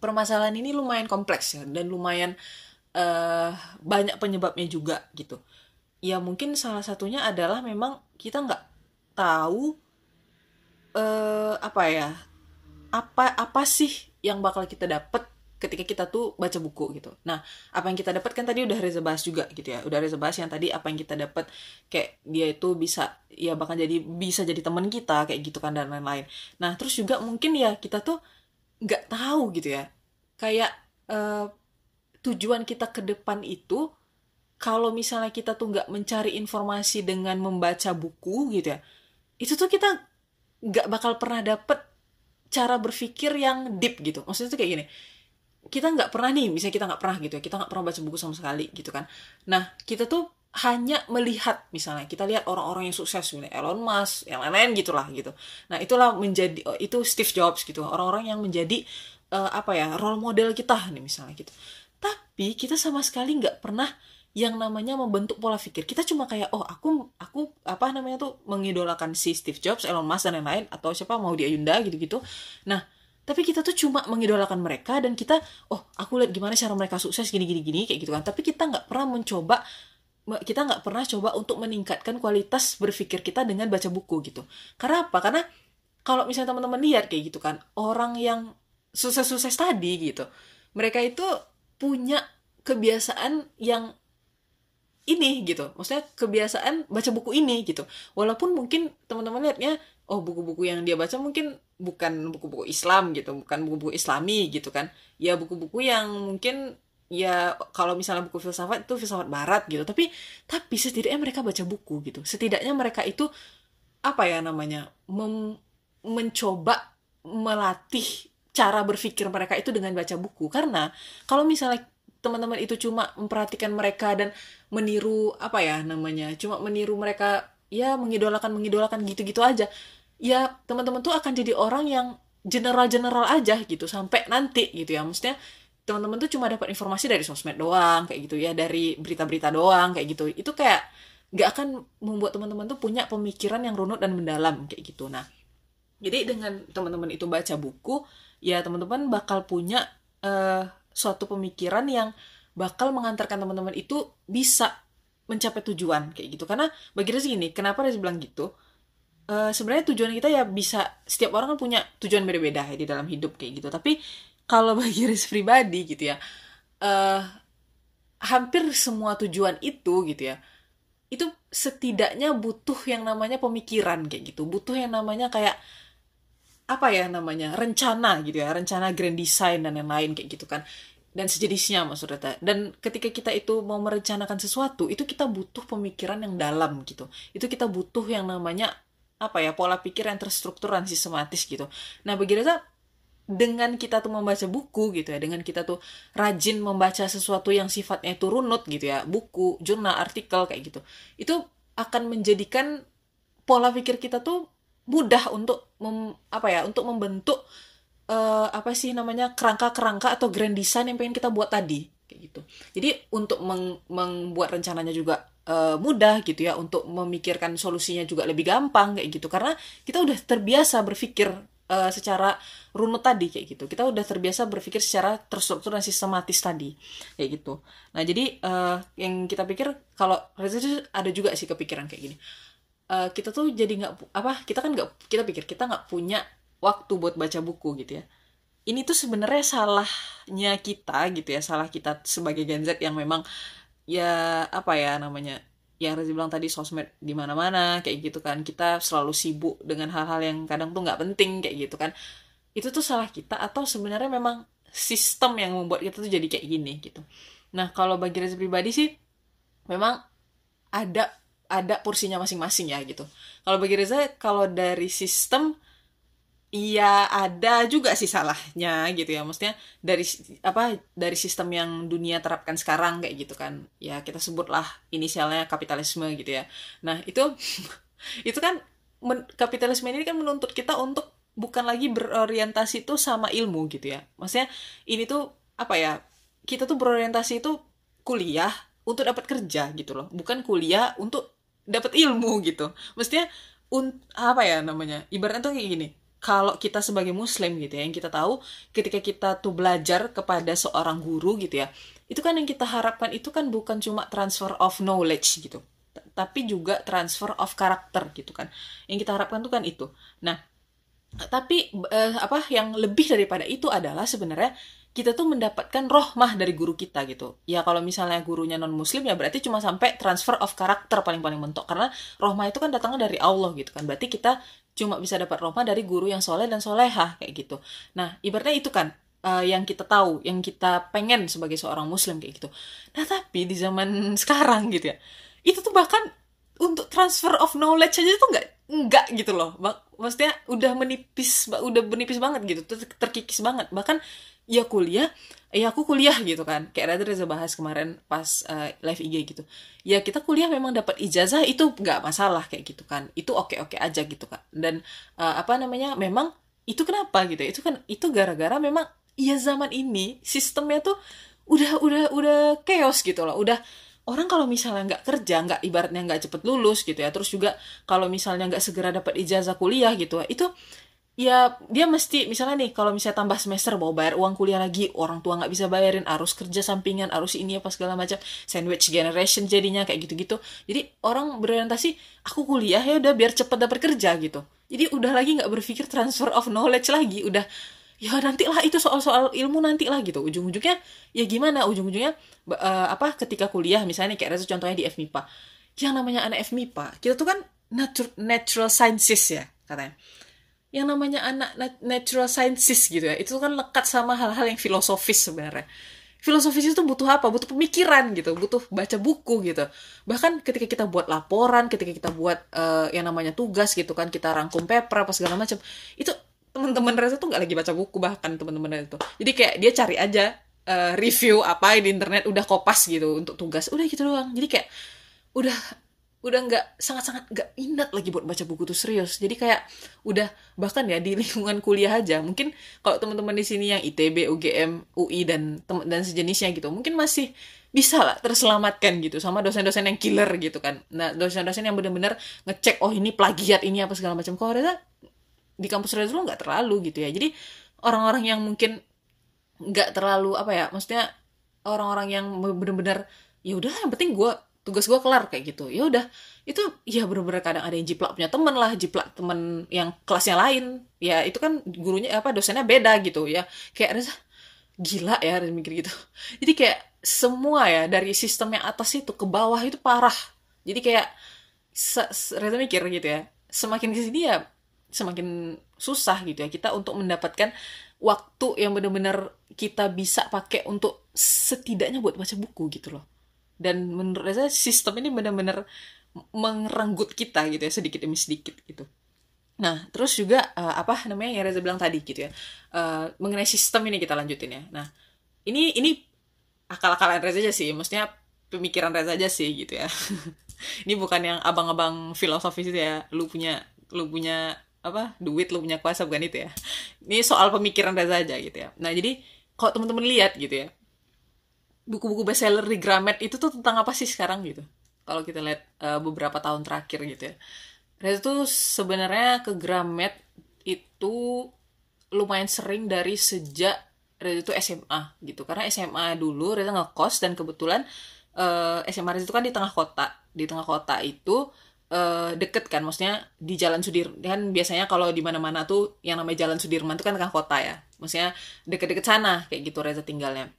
permasalahan ini lumayan kompleks ya dan lumayan uh, banyak penyebabnya juga gitu. Ya mungkin salah satunya adalah memang kita nggak tahu uh, apa ya apa apa sih yang bakal kita dapat ketika kita tuh baca buku gitu. Nah, apa yang kita dapat kan tadi udah Reza bahas juga gitu ya. Udah Reza bahas yang tadi apa yang kita dapat kayak dia itu bisa ya bahkan jadi bisa jadi teman kita kayak gitu kan dan lain-lain. Nah, terus juga mungkin ya kita tuh nggak tahu gitu ya kayak uh, tujuan kita ke depan itu kalau misalnya kita tuh nggak mencari informasi dengan membaca buku gitu ya itu tuh kita nggak bakal pernah dapet cara berpikir yang deep gitu. Maksudnya tuh kayak gini. Kita nggak pernah nih misalnya kita nggak pernah gitu ya. Kita nggak pernah baca buku sama sekali gitu kan. Nah kita tuh hanya melihat misalnya kita lihat orang-orang yang sukses misalnya Elon Musk yang lain-lain gitulah gitu. Nah itulah menjadi oh, itu Steve Jobs gitu. Orang-orang yang menjadi uh, apa ya role model kita nih misalnya gitu. Tapi kita sama sekali nggak pernah yang namanya membentuk pola pikir kita cuma kayak oh aku aku apa namanya tuh mengidolakan si Steve Jobs Elon Musk dan lain-lain atau siapa mau dia Yunda gitu-gitu nah tapi kita tuh cuma mengidolakan mereka dan kita oh aku lihat gimana cara mereka sukses gini gini gini kayak gitu kan tapi kita nggak pernah mencoba kita nggak pernah coba untuk meningkatkan kualitas berpikir kita dengan baca buku gitu. Karena apa? Karena kalau misalnya teman-teman lihat kayak gitu kan, orang yang sukses-sukses tadi gitu, mereka itu punya kebiasaan yang ini gitu. Maksudnya kebiasaan baca buku ini gitu. Walaupun mungkin teman-teman lihatnya oh buku-buku yang dia baca mungkin bukan buku-buku Islam gitu, bukan buku-buku Islami gitu kan. Ya buku-buku yang mungkin ya kalau misalnya buku filsafat itu filsafat barat gitu tapi tapi setidaknya mereka baca buku gitu setidaknya mereka itu apa ya namanya mem, mencoba melatih cara berpikir mereka itu dengan baca buku karena kalau misalnya teman-teman itu cuma memperhatikan mereka dan meniru apa ya namanya cuma meniru mereka ya mengidolakan mengidolakan gitu-gitu aja. Ya teman-teman tuh akan jadi orang yang general-general aja gitu sampai nanti gitu ya. Maksudnya teman-teman tuh cuma dapat informasi dari sosmed doang kayak gitu ya dari berita-berita doang kayak gitu. Itu kayak nggak akan membuat teman-teman tuh punya pemikiran yang runut dan mendalam kayak gitu. Nah jadi dengan teman-teman itu baca buku ya teman-teman bakal punya uh, suatu pemikiran yang bakal mengantarkan teman-teman itu bisa mencapai tujuan kayak gitu. Karena bagi Rezi gini kenapa Rezi bilang gitu? Uh, sebenarnya tujuan kita ya bisa setiap orang kan punya tujuan beda-beda ya di dalam hidup kayak gitu. Tapi kalau [LAUGHS] bagi Riz pribadi gitu ya uh, hampir semua tujuan itu gitu ya itu setidaknya butuh yang namanya pemikiran kayak gitu. Butuh yang namanya kayak apa ya namanya rencana gitu ya rencana grand design dan lain-lain kayak gitu kan. Dan sejenisnya maksudnya dan ketika kita itu mau merencanakan sesuatu itu kita butuh pemikiran yang dalam gitu. Itu kita butuh yang namanya apa ya pola pikir yang terstruktur dan sistematis gitu. Nah bagi Reza dengan kita tuh membaca buku gitu ya dengan kita tuh rajin membaca sesuatu yang sifatnya itu runut gitu ya buku jurnal artikel kayak gitu. Itu akan menjadikan pola pikir kita tuh mudah untuk mem, apa ya untuk membentuk uh, apa sih namanya kerangka-kerangka atau grand design yang pengen kita buat tadi kayak gitu. Jadi untuk meng, membuat rencananya juga uh, mudah gitu ya untuk memikirkan solusinya juga lebih gampang kayak gitu. Karena kita udah terbiasa berpikir uh, secara runut tadi kayak gitu. Kita udah terbiasa berpikir secara terstruktur dan sistematis tadi kayak gitu. Nah jadi uh, yang kita pikir kalau ada juga sih kepikiran kayak gini uh, kita tuh jadi nggak apa kita kan nggak kita pikir kita nggak punya waktu buat baca buku gitu ya. Ini tuh sebenarnya salahnya kita gitu ya salah kita sebagai Gen Z yang memang ya apa ya namanya yang Reza bilang tadi sosmed di mana-mana kayak gitu kan. Kita selalu sibuk dengan hal-hal yang kadang tuh nggak penting kayak gitu kan. Itu tuh salah kita atau sebenarnya memang sistem yang membuat kita tuh jadi kayak gini gitu. Nah kalau bagi Reza pribadi sih memang ada ada porsinya masing-masing ya gitu. Kalau bagi Reza kalau dari sistem Iya ada juga sih salahnya gitu ya. Maksudnya dari apa dari sistem yang dunia terapkan sekarang kayak gitu kan. Ya kita sebutlah inisialnya kapitalisme gitu ya. Nah itu [LAUGHS] itu kan kapitalisme ini kan menuntut kita untuk bukan lagi berorientasi itu sama ilmu gitu ya. Maksudnya ini tuh apa ya kita tuh berorientasi itu kuliah untuk dapat kerja gitu loh. Bukan kuliah untuk dapat ilmu gitu. Maksudnya un, apa ya namanya? Ibaratnya tuh kayak gini. Kalau kita sebagai muslim gitu ya yang kita tahu ketika kita tuh belajar kepada seorang guru gitu ya itu kan yang kita harapkan itu kan bukan cuma transfer of knowledge gitu. Tapi juga transfer of karakter gitu kan. Yang kita harapkan tuh kan itu. Nah tapi eh, apa yang lebih daripada itu adalah sebenarnya kita tuh mendapatkan rohmah dari guru kita gitu. Ya kalau misalnya gurunya non muslim ya berarti cuma sampai transfer of karakter paling-paling mentok karena rohmah itu kan datangnya dari Allah gitu kan. Berarti kita cuma bisa dapat rohmah dari guru yang soleh dan solehah kayak gitu. Nah ibaratnya itu kan uh, yang kita tahu, yang kita pengen sebagai seorang muslim kayak gitu. Nah tapi di zaman [LAUGHS] sekarang gitu ya, itu tuh bahkan untuk transfer of knowledge aja tuh nggak nggak gitu loh. Maksudnya udah menipis, udah menipis banget gitu, terkikis banget. Bahkan ya kuliah ya aku kuliah gitu kan. Kayak Reza Reza bahas kemarin pas uh, live IG gitu. Ya kita kuliah memang dapat ijazah itu nggak masalah kayak gitu kan. Itu oke oke aja gitu kan dan uh, apa namanya memang itu kenapa gitu itu kan itu gara-gara memang ya zaman ini sistemnya tuh udah udah udah chaos gitu loh. Udah orang kalau misalnya nggak kerja nggak ibaratnya nggak cepet lulus gitu ya terus juga kalau misalnya nggak segera dapat ijazah kuliah gitu itu ya dia mesti misalnya nih kalau misalnya tambah semester mau bayar uang kuliah lagi orang tua nggak bisa bayarin harus kerja sampingan harus ini apa segala macam sandwich generation jadinya kayak gitu-gitu. Jadi orang berorientasi aku kuliah ya udah biar cepet dapat kerja gitu. Jadi udah lagi nggak berpikir transfer of knowledge lagi udah ya nantilah itu soal-soal ilmu nantilah gitu. Ujung-ujungnya ya gimana? Ujung-ujungnya uh, apa ketika kuliah misalnya kayak Reza contohnya di FMIPA yang namanya anak FMIPA kita tuh kan natural sciences ya katanya yang namanya anak natural sciences gitu ya itu kan lekat sama hal-hal yang filosofis sebenarnya. Filosofis itu butuh apa? Butuh pemikiran gitu butuh baca buku gitu. Bahkan ketika kita buat laporan ketika kita buat uh, yang namanya tugas gitu kan kita rangkum paper apa segala macam itu teman-teman Reza tuh nggak lagi baca buku bahkan teman-teman itu jadi kayak dia cari aja uh, review apa di internet udah kopas gitu untuk tugas. Udah gitu doang. Jadi kayak udah udah nggak sangat-sangat nggak minat lagi buat baca buku tuh serius. Jadi kayak udah bahkan ya di [LAUGHS] lingkungan kuliah aja mungkin kalau teman-teman di sini yang ITB UGM UI dan dan sejenisnya gitu mungkin masih bisa lah terselamatkan gitu sama dosen-dosen yang killer gitu kan. Nah dosen-dosen yang benar-benar ngecek oh ini plagiat ini apa segala macam. Kalau Reza di kampus Reza dulu nggak terlalu gitu ya. Jadi orang-orang yang mungkin nggak terlalu apa ya maksudnya orang-orang yang benar-benar ya udah yang penting gue tugas gue kelar kayak gitu. Ya udah itu ya bener-bener kadang ada yang jiplak punya temen lah jiplak temen yang kelasnya lain. Ya itu kan gurunya apa dosennya beda gitu ya. Kayak Reza gila ya Reza mikir gitu. [LAUGHS] Jadi kayak semua ya dari sistem yang atas itu ke bawah itu parah. Jadi kayak Reza mikir gitu ya semakin ke sini ya semakin susah gitu ya kita untuk mendapatkan waktu yang benar-benar kita bisa pakai untuk setidaknya buat baca buku gitu loh dan menurut saya sistem ini benar-benar merenggut kita gitu ya sedikit demi sedikit gitu. Nah terus juga uh, apa namanya yang Reza bilang tadi gitu ya uh, mengenai sistem ini kita lanjutin ya. Nah ini ini akal-akalan Reza aja sih maksudnya pemikiran Reza aja sih gitu ya. [LAUGHS] Ini bukan yang abang-abang filosofis itu ya lu punya lu punya apa duit lu punya kuasa bukan itu ya. Ini soal pemikiran Reza aja gitu ya. Nah jadi kalau teman-teman lihat gitu ya buku-buku bestseller di Gramet itu tuh tentang apa sih sekarang gitu? Kalau kita lihat uh, beberapa tahun terakhir gitu ya. Reza tuh sebenarnya ke Gramet itu lumayan sering dari sejak Reza itu SMA gitu. Karena SMA dulu Reza ngekos dan kebetulan uh, eh, SMA Reza itu kan di tengah kota. Di tengah kota itu uh, deket kan maksudnya di Jalan Sudirman. Kan biasanya kalau di mana-mana tuh yang namanya Jalan Sudirman itu kan tengah kota ya. Maksudnya deket-deket sana kayak gitu Reza tinggalnya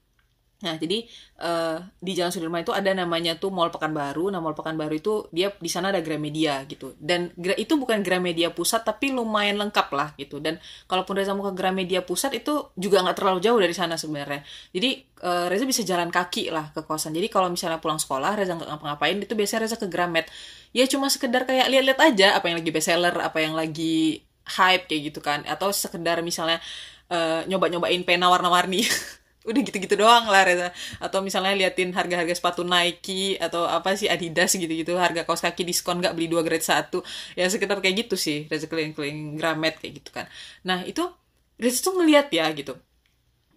Nah, jadi uh, di Jalan Sudirman itu ada namanya tuh Mall Pekanbaru. Nah, Mall Pekanbaru itu dia di sana ada Gramedia gitu. Dan itu bukan Gramedia pusat tapi lumayan lengkap lah gitu. Dan kalaupun Reza mau ke Gramedia pusat itu juga nggak terlalu jauh dari sana sebenarnya. Jadi uh, Reza bisa jalan kaki lah ke kawasan. Jadi kalau misalnya pulang sekolah Reza nggak ngapa-ngapain itu biasanya Reza ke Gramet. Ya cuma sekedar kayak lihat-lihat aja apa yang lagi bestseller, apa yang lagi hype kayak gitu kan. Atau sekedar misalnya uh, nyoba-nyobain pena warna-warni. [LAUGHS] udah gitu-gitu doang lah Reza. Atau misalnya liatin harga-harga sepatu Nike atau apa sih Adidas gitu-gitu harga kaos kaki diskon nggak beli dua grade satu. Ya sekitar kayak gitu sih Reza keliling-keliling Gramet kayak gitu kan. Nah itu Reza tuh ngeliat ya gitu.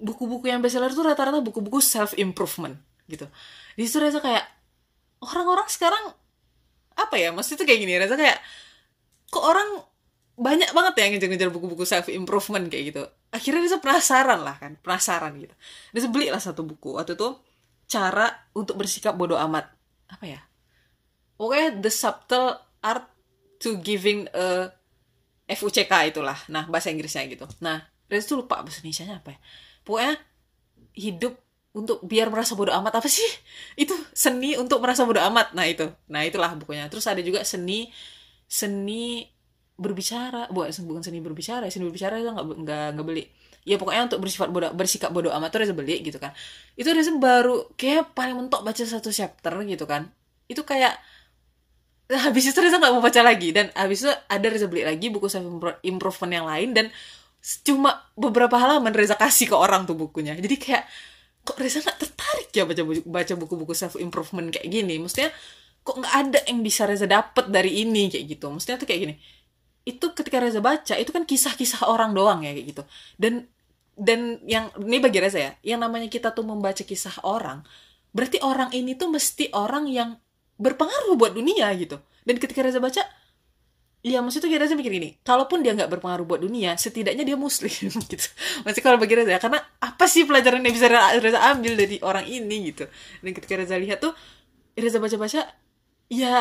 Buku-buku yang bestseller tuh rata-rata buku-buku self improvement gitu. Di situ Reza kayak orang-orang sekarang apa ya maksudnya tuh kayak gini Reza kayak kok orang banyak banget ya yang ngejar-ngejar buku-buku self improvement kayak gitu akhirnya dia penasaran lah kan penasaran gitu. Dia beli lah satu buku. Waktu itu cara untuk bersikap bodoh amat. Apa ya? Oke the subtle art to giving a FUCK itulah. Nah bahasa Inggrisnya gitu. Nah dia tuh lupa bahasa Indonesia apa ya. Pokoknya hidup untuk biar merasa bodoh amat apa sih? [LAUGHS] Itu seni untuk merasa bodoh amat. Nah itu. Nah itulah bukunya. Terus ada juga seni seni berbicara buat bukan seni berbicara seni berbicara itu nggak nggak nggak beli. Ya pokoknya untuk bersifat bodoh bersikap bodoh amat tuh Reza beli gitu kan. Itu Reza baru kayak paling mentok baca satu chapter gitu kan. Itu kayak [LAUGHS] habis itu Reza nggak mau baca lagi. Dan habis itu ada Reza beli lagi buku self improvement yang lain dan cuma beberapa halaman Reza kasih ke orang tuh bukunya. Jadi kayak kok Reza nggak tertarik ya baca baca buku-buku self improvement kayak gini? Maksudnya kok nggak ada yang bisa Reza dapet dari ini kayak gitu? Maksudnya tuh kayak gini itu ketika Reza baca itu kan kisah-kisah orang doang ya kayak gitu dan dan yang ini bagi Reza ya yang namanya kita tuh membaca kisah orang berarti orang ini tuh mesti orang yang berpengaruh buat dunia gitu dan ketika Reza baca Ya maksudnya Reza mikir gini, kalaupun dia nggak berpengaruh buat dunia, setidaknya dia muslim [LAUGHS] gitu. Masih kalau bagi Reza ya, karena apa sih pelajaran yang bisa Reza ambil dari orang ini gitu. Dan ketika Reza lihat tuh, Reza baca-baca, ya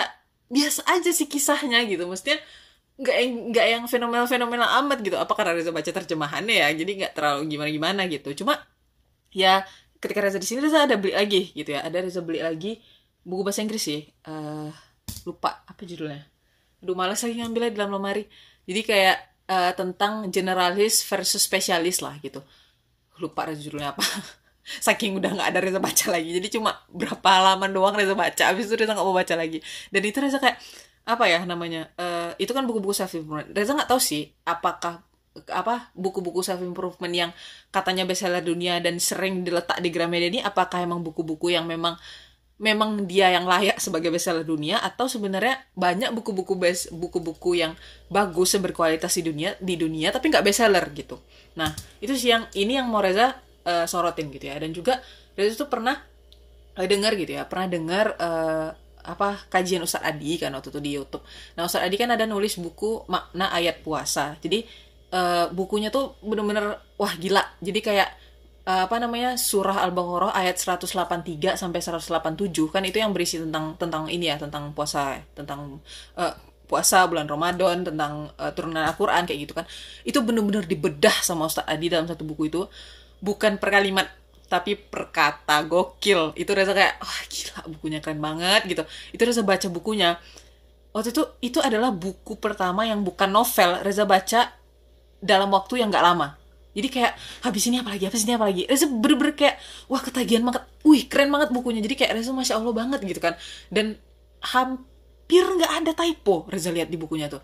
biasa aja sih kisahnya gitu. Maksudnya nggak yang nggak yang fenomenal fenomenal amat gitu. Apa karena Reza baca terjemahannya ya? Jadi nggak terlalu gimana gimana gitu. Cuma ya ketika Reza di sini Reza ada beli lagi gitu ya. Ada Reza beli lagi buku bahasa Inggris sih. Uh, lupa apa judulnya. Aduh malas lagi ngambilnya di dalam lemari. Jadi kayak uh, tentang generalis versus spesialis lah gitu. Lupa Reza judulnya apa. [LAUGHS] Saking udah nggak ada Reza baca lagi. Jadi cuma berapa halaman doang Reza baca. Habis itu Reza nggak mau baca lagi. Dan itu Reza kayak apa ya namanya uh, itu kan buku-buku self improvement Reza nggak tahu sih apakah apa buku-buku self improvement yang katanya bestseller dunia dan sering diletak di Gramedia ini apakah emang buku-buku yang memang memang dia yang layak sebagai bestseller dunia atau sebenarnya banyak buku-buku best buku-buku yang bagus yang berkualitas di dunia di dunia tapi nggak bestseller gitu. Nah itu sih yang ini yang mau Reza uh, sorotin gitu ya. Dan juga Reza tuh pernah uh, dengar gitu ya pernah dengar uh, apa kajian Ustadz Adi kan waktu itu di YouTube. Nah Ustadz Adi kan ada nulis buku makna ayat puasa. Jadi uh, bukunya tuh bener-bener wah gila. Jadi kayak uh, apa namanya surah Al-Baqarah ayat 183 sampai 187 kan itu yang berisi tentang tentang ini ya tentang puasa tentang uh, puasa bulan Ramadan tentang uh, turunan Al-Qur'an kayak gitu kan. Itu bener-bener dibedah sama Ustadz Adi dalam satu buku itu bukan per kalimat tapi perkata gokil. Itu Reza kayak wah gila bukunya keren banget gitu. Itu Reza baca bukunya. Waktu itu itu adalah buku pertama yang bukan novel Reza baca dalam waktu yang gak lama. Jadi kayak habis ini apa lagi? Habis ini apa lagi? Reza bener-bener kayak wah ketagihan banget. Wih keren banget bukunya. Jadi kayak Reza masya Allah banget gitu kan. Dan hampir nggak ada typo Reza lihat di bukunya tuh.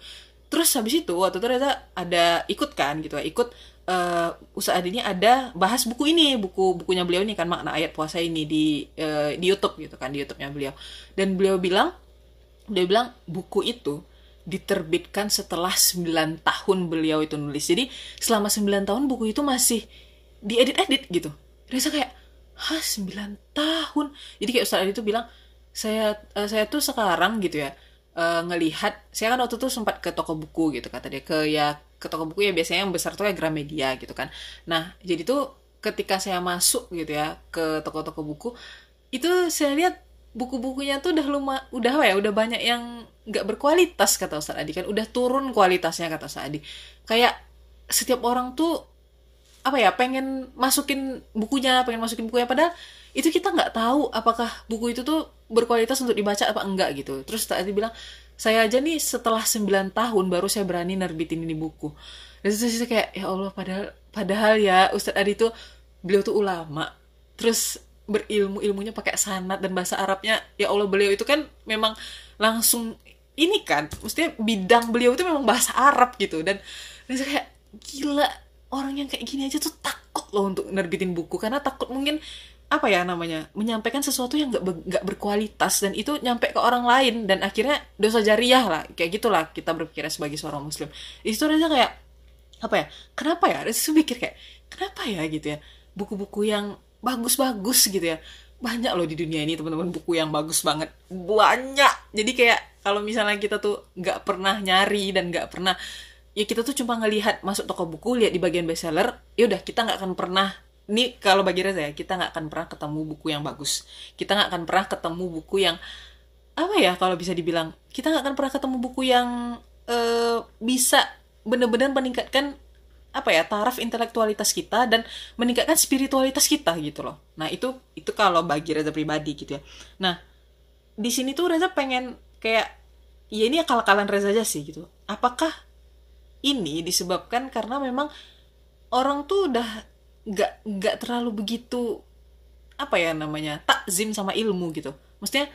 Terus habis itu waktu itu Reza ada ikut kan gitu ikut uh, usaha ini ada bahas buku ini buku bukunya beliau ini kan makna ayat puasa ini di uh, di YouTube gitu kan di YouTube-nya beliau. Dan beliau bilang beliau bilang buku itu diterbitkan setelah 9 tahun beliau itu nulis. Jadi selama 9 tahun buku itu masih diedit-edit gitu. Reza kayak hah 9 tahun? Jadi kayak Ustaz itu bilang saya uh, saya tuh sekarang gitu ya uh, ngelihat saya kan waktu itu sempat ke toko buku gitu kata dia ke ya ke toko buku ya biasanya yang besar tuh kayak Gramedia gitu kan. Nah jadi tuh ketika saya masuk gitu ya ke toko-toko buku itu saya lihat buku-bukunya tuh udah luma udah apa ya udah banyak yang nggak berkualitas kata Ustaz Adi kan. Udah turun kualitasnya kata Ustaz Adi. Kayak setiap orang tuh apa ya pengen masukin bukunya pengen masukin bukunya padahal itu kita nggak tahu apakah buku itu tuh berkualitas untuk dibaca apa enggak gitu. Terus tadi bilang saya aja nih setelah 9 tahun baru saya berani nerbitin ini buku. Dan terus saya kayak ya Allah padahal padahal ya Ustadz Adi tuh beliau tuh ulama. Terus berilmu ilmunya pakai sanat dan bahasa Arabnya ya Allah beliau itu kan memang langsung ini kan maksudnya bidang beliau itu memang bahasa Arab gitu. Dan, dan saya kayak gila orang yang kayak gini aja tuh takut loh untuk nerbitin buku karena takut mungkin apa ya namanya menyampaikan sesuatu yang nggak nggak berkualitas dan itu nyampe ke orang lain dan akhirnya dosa jariah lah kayak gitulah kita berpikir sebagai seorang muslim. Itu aja kayak apa ya kenapa ya itu pikir kayak kenapa ya gitu ya buku-buku yang bagus-bagus gitu ya banyak loh di dunia ini teman-teman buku yang bagus banget banyak. Jadi kayak kalau misalnya kita tuh nggak pernah nyari dan nggak pernah ya kita tuh cuma ngelihat masuk toko buku lihat di bagian bestseller ya udah kita nggak akan pernah ini kalau bagi Reza ya kita nggak akan pernah ketemu buku yang bagus. Kita nggak akan pernah ketemu buku yang apa ya kalau bisa dibilang kita nggak akan pernah ketemu buku yang uh, bisa benar-benar meningkatkan apa ya taraf intelektualitas kita dan meningkatkan spiritualitas kita gitu loh. Nah itu itu kalau bagi Reza pribadi gitu ya. Nah di sini tuh Reza pengen kayak ya ini akal-akalan Reza aja sih gitu. Apakah ini disebabkan karena memang orang tuh udah nggak nggak terlalu begitu apa ya namanya takzim sama ilmu gitu. Maksudnya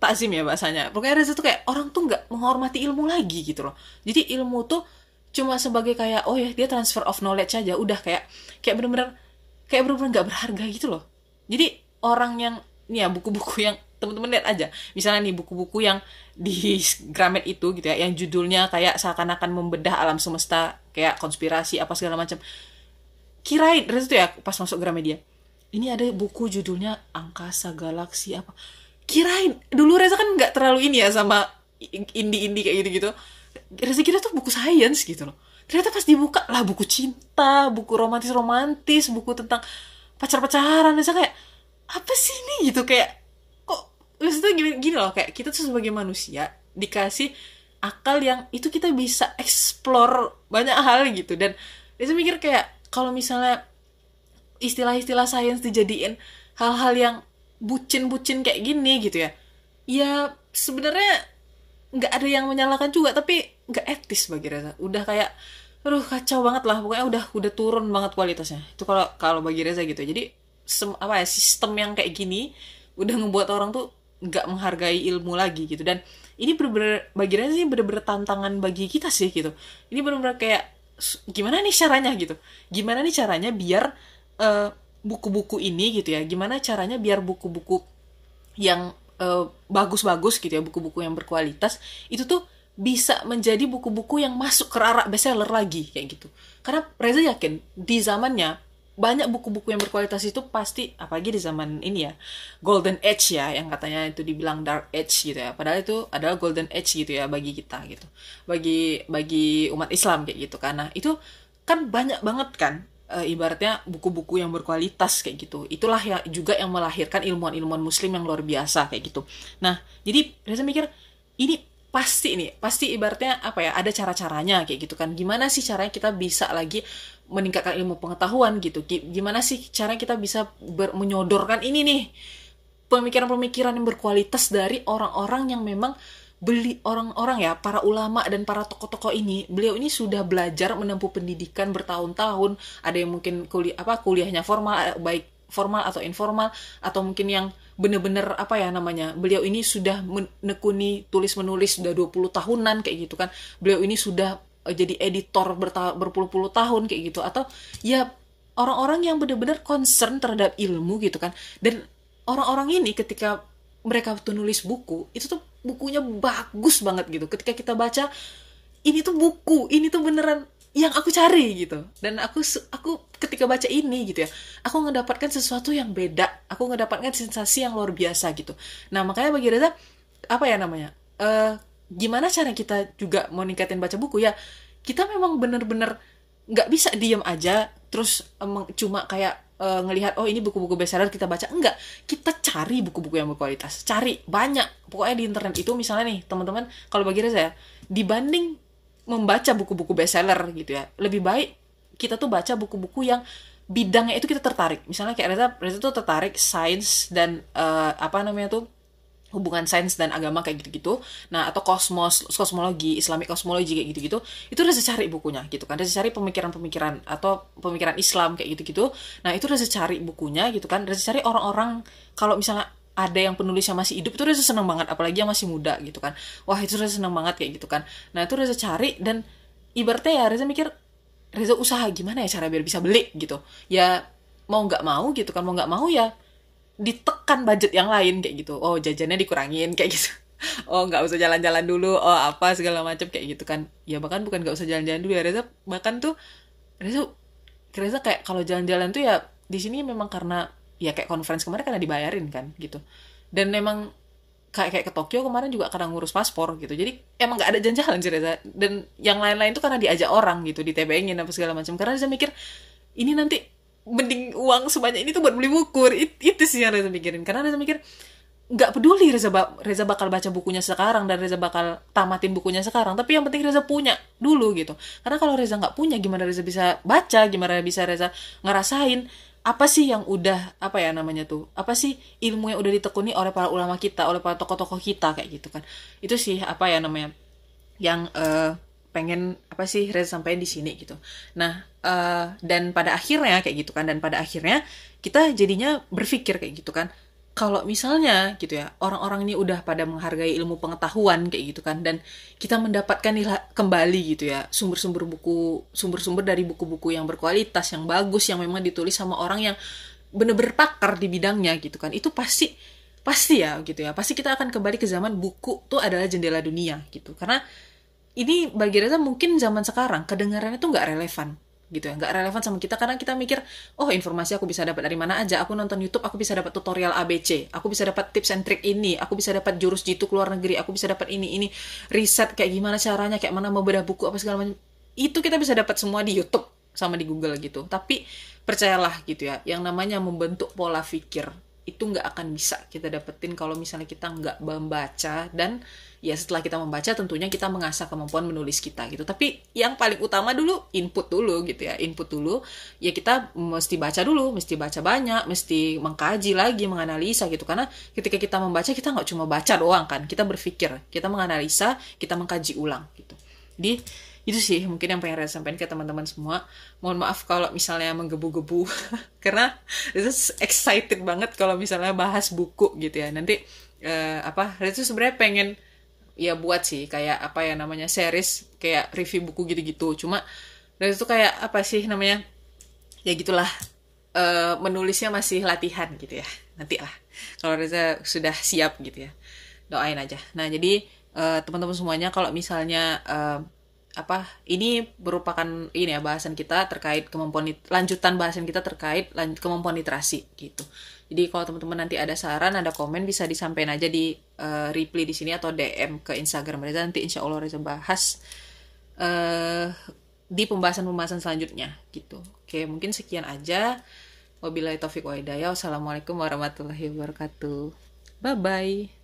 takzim ya bahasanya. Pokoknya Reza tuh kayak orang tuh nggak menghormati ilmu lagi gitu loh. Jadi ilmu tuh cuma sebagai kayak oh ya dia transfer of knowledge aja udah kayak kayak bener-bener kayak bener-bener nggak berharga gitu loh. Jadi orang yang ya buku-buku yang teman-teman lihat aja. Misalnya nih buku-buku yang di Gramet itu gitu ya yang judulnya kayak seakan-akan membedah alam semesta kayak konspirasi apa segala macam kirain dari itu ya pas masuk Gramedia. Ini ada buku judulnya angkasa galaksi apa. Kirain dulu Reza kan nggak terlalu ini ya sama indie-indie kayak gitu-gitu. Reza kira tuh buku sains gitu loh. Ternyata pas dibuka lah buku cinta buku romantis romantis buku tentang pacar-pacaran. Reza kayak apa sih ini gitu? Kayak maksudnya gini, gini loh kayak kita tuh sebagai manusia dikasih akal yang itu kita bisa explore banyak hal gitu. Dan saya mikir kayak kalau misalnya istilah-istilah sains dijadiin hal-hal yang bucin-bucin kayak gini gitu ya ya sebenarnya nggak ada yang menyalahkan juga tapi nggak etis bagi Reza. Udah kayak aduh kacau banget lah pokoknya udah udah turun banget kualitasnya. Itu kalau kalau bagi Reza gitu. Jadi sem, apa ya sistem yang kayak gini udah ngebuat orang tuh nggak menghargai ilmu lagi gitu. Dan ini bener-bener bagi Reza sih bener-bener tantangan bagi kita sih gitu. Ini bener-bener kayak gimana nih caranya gitu? Gimana nih caranya biar eh, buku-buku ini gitu ya? Gimana caranya biar buku-buku yang eh, bagus-bagus gitu ya buku-buku yang berkualitas itu tuh bisa menjadi buku-buku yang masuk ke arah bestseller lagi kayak gitu. Karena Reza yakin di zamannya banyak buku-buku yang berkualitas itu pasti apalagi di zaman ini ya golden age ya yang katanya itu dibilang dark age gitu ya. Padahal itu adalah golden age gitu ya bagi kita gitu. Bagi bagi umat Islam kayak gitu karena itu kan banyak banget kan e, ibaratnya buku-buku yang berkualitas kayak gitu. Itulah ya juga yang melahirkan ilmuwan-ilmuwan muslim yang luar biasa kayak gitu. Nah jadi saya mikir ini pasti ini pasti ibaratnya apa ya ada cara-caranya kayak gitu kan. Gimana sih caranya kita bisa lagi meningkatkan ilmu pengetahuan gitu? Gimana sih cara kita bisa ber- menyodorkan ini nih? Pemikiran-pemikiran yang berkualitas dari orang-orang yang memang beli orang-orang ya para ulama dan para tokoh-tokoh ini. Beliau ini sudah belajar menempuh pendidikan bertahun-tahun. Ada yang mungkin kuliah apa kuliahnya formal baik formal atau informal atau mungkin yang bener-bener apa ya namanya beliau ini sudah menekuni tulis menulis sudah 20 tahunan kayak gitu kan. Beliau ini sudah Eh, jadi editor berpuluh-puluh tahun kayak gitu. Atau ya orang-orang yang benar-benar concern terhadap ilmu gitu kan. Dan orang-orang ini ketika mereka tuh nulis buku itu tuh bukunya bagus banget gitu. Ketika kita baca ini tuh buku ini tuh beneran yang aku cari gitu. Dan aku aku ketika baca ini gitu ya aku ngedapatkan sesuatu yang beda. Aku ngedapatkan sensasi yang luar biasa gitu. Nah makanya bagi Reza apa ya namanya uh, gimana cara kita juga mau ningkatin baca buku ya? Kita memang bener-bener nggak bisa diem aja terus emang cuma kayak uh, ngelihat oh ini buku-buku bestseller kita baca. Enggak. Kita cari buku-buku yang berkualitas. Cari banyak. Pokoknya di internet itu misalnya nih teman-teman kalau bagi saya dibanding membaca buku-buku bestseller gitu ya. Lebih baik kita tuh baca buku-buku yang bidangnya itu kita tertarik. Misalnya kayak Reza Reza tuh tertarik sains dan uh, apa namanya tuh hubungan sains dan agama kayak gitu-gitu. Nah atau kosmos kosmologi islamic kosmologi kayak gitu-gitu. Itu Reza cari bukunya gitu kan. Reza cari pemikiran-pemikiran atau pemikiran Islam kayak gitu-gitu. Nah itu Reza cari bukunya gitu kan. Reza cari orang-orang kalau misalnya ada yang penulis yang masih hidup itu Reza seneng banget apalagi yang masih muda gitu kan. Wah itu Reza seneng banget kayak gitu kan. Nah itu Reza cari dan ibaratnya ya Reza mikir Reza usaha gimana ya cara biar bisa beli gitu. Ya mau nggak mau gitu kan. Mau nggak mau ya ditekan budget yang lain kayak gitu. Oh jajannya dikurangin kayak gitu. [LAUGHS] Oh nggak usah jalan-jalan dulu. Oh apa segala macam kayak gitu kan. Ya bahkan bukan nggak usah jalan-jalan dulu ya Reza bahkan tuh Reza Reza kayak kalau jalan-jalan tuh ya di sini memang karena ya kayak conference kemarin karena dibayarin kan gitu. Dan memang kayak kayak ke Tokyo kemarin juga karena ngurus paspor gitu. Jadi emang nggak ada jalan-jalan sih Reza. Dan yang lain-lain tuh karena diajak orang gitu ditebengin apa segala macam. Karena Reza mikir ini nanti mending uang sebanyak ini tuh buat beli buku It, itu sih yang Reza mikirin. Karena Reza mikir nggak peduli Reza ba Reza bakal baca bukunya sekarang dan Reza bakal tamatin bukunya sekarang. Tapi yang penting Reza punya dulu gitu. Karena kalau Reza nggak punya gimana Reza bisa baca? Gimana bisa Reza ngerasain apa sih yang udah apa ya namanya tuh apa sih ilmu yang udah ditekuni oleh para ulama kita oleh para tokoh-tokoh kita kayak gitu kan. Itu sih apa ya namanya yang uh, pengen apa sih Reza sampaikan di sini gitu. Nah uh, dan pada akhirnya kayak gitu kan dan pada akhirnya kita jadinya berpikir kayak gitu kan kalau misalnya gitu ya orang-orang ini udah pada menghargai ilmu pengetahuan kayak gitu kan dan kita mendapatkan kembali gitu ya sumber-sumber buku sumber-sumber dari buku-buku yang berkualitas yang bagus yang memang ditulis sama orang yang bener-bener pakar di bidangnya gitu kan itu pasti pasti ya gitu ya pasti kita akan kembali ke zaman buku tuh adalah jendela dunia gitu. Karena ini bagi Reza mungkin zaman sekarang kedengarannya tuh nggak relevan gitu ya. Nggak relevan sama kita. Karena kita mikir oh informasi aku bisa dapat dari mana aja. Aku nonton YouTube aku bisa dapat tutorial ABC aku bisa dapat tips and trick ini. Aku bisa dapat jurus jitu keluar negeri. Aku bisa dapat ini ini. Riset kayak gimana caranya kayak mana mau bedah buku apa segala macam. Itu kita bisa dapat semua di YouTube sama di Google gitu. Tapi percayalah gitu ya yang namanya membentuk pola pikir itu nggak akan bisa kita dapetin kalau misalnya kita nggak membaca. Dan ya setelah kita membaca tentunya kita mengasah kemampuan menulis kita gitu. Tapi yang paling utama dulu input dulu gitu ya. Input dulu ya kita mesti baca dulu mesti baca banyak mesti mengkaji lagi menganalisa gitu. Karena ketika kita membaca kita nggak cuma baca doang kan. Kita berpikir kita menganalisa kita mengkaji ulang gitu. Di itu sih mungkin yang pengen saya sampaikan ke teman-teman semua. Mohon maaf kalau misalnya menggebu-gebu [LAUGHS] karena itu excited banget kalau misalnya bahas buku gitu ya. Nanti uh, apa itu sebenarnya pengen ya buat sih kayak apa ya namanya series kayak review buku gitu-gitu. Cuma dari itu kayak apa sih namanya ya gitulah. Uh, menulisnya masih latihan gitu ya. Nanti lah kalau Reza sudah siap gitu ya. Doain aja. Nah jadi uh, teman-teman semuanya kalau misalnya uh, apa ini merupakan ini ya bahasan kita terkait kemampuan lanjutan bahasan kita terkait kemampuan literasi gitu jadi kalau teman-teman nanti ada saran, ada komen bisa disampaikan aja di uh, reply di sini atau DM ke Instagram Reza nanti insya Allah Reza bahas uh, di pembahasan-pembahasan selanjutnya gitu. Oke, mungkin sekian aja. Wabillahi taufik wa hidayah. Wassalamualaikum warahmatullahi wabarakatuh. Bye bye.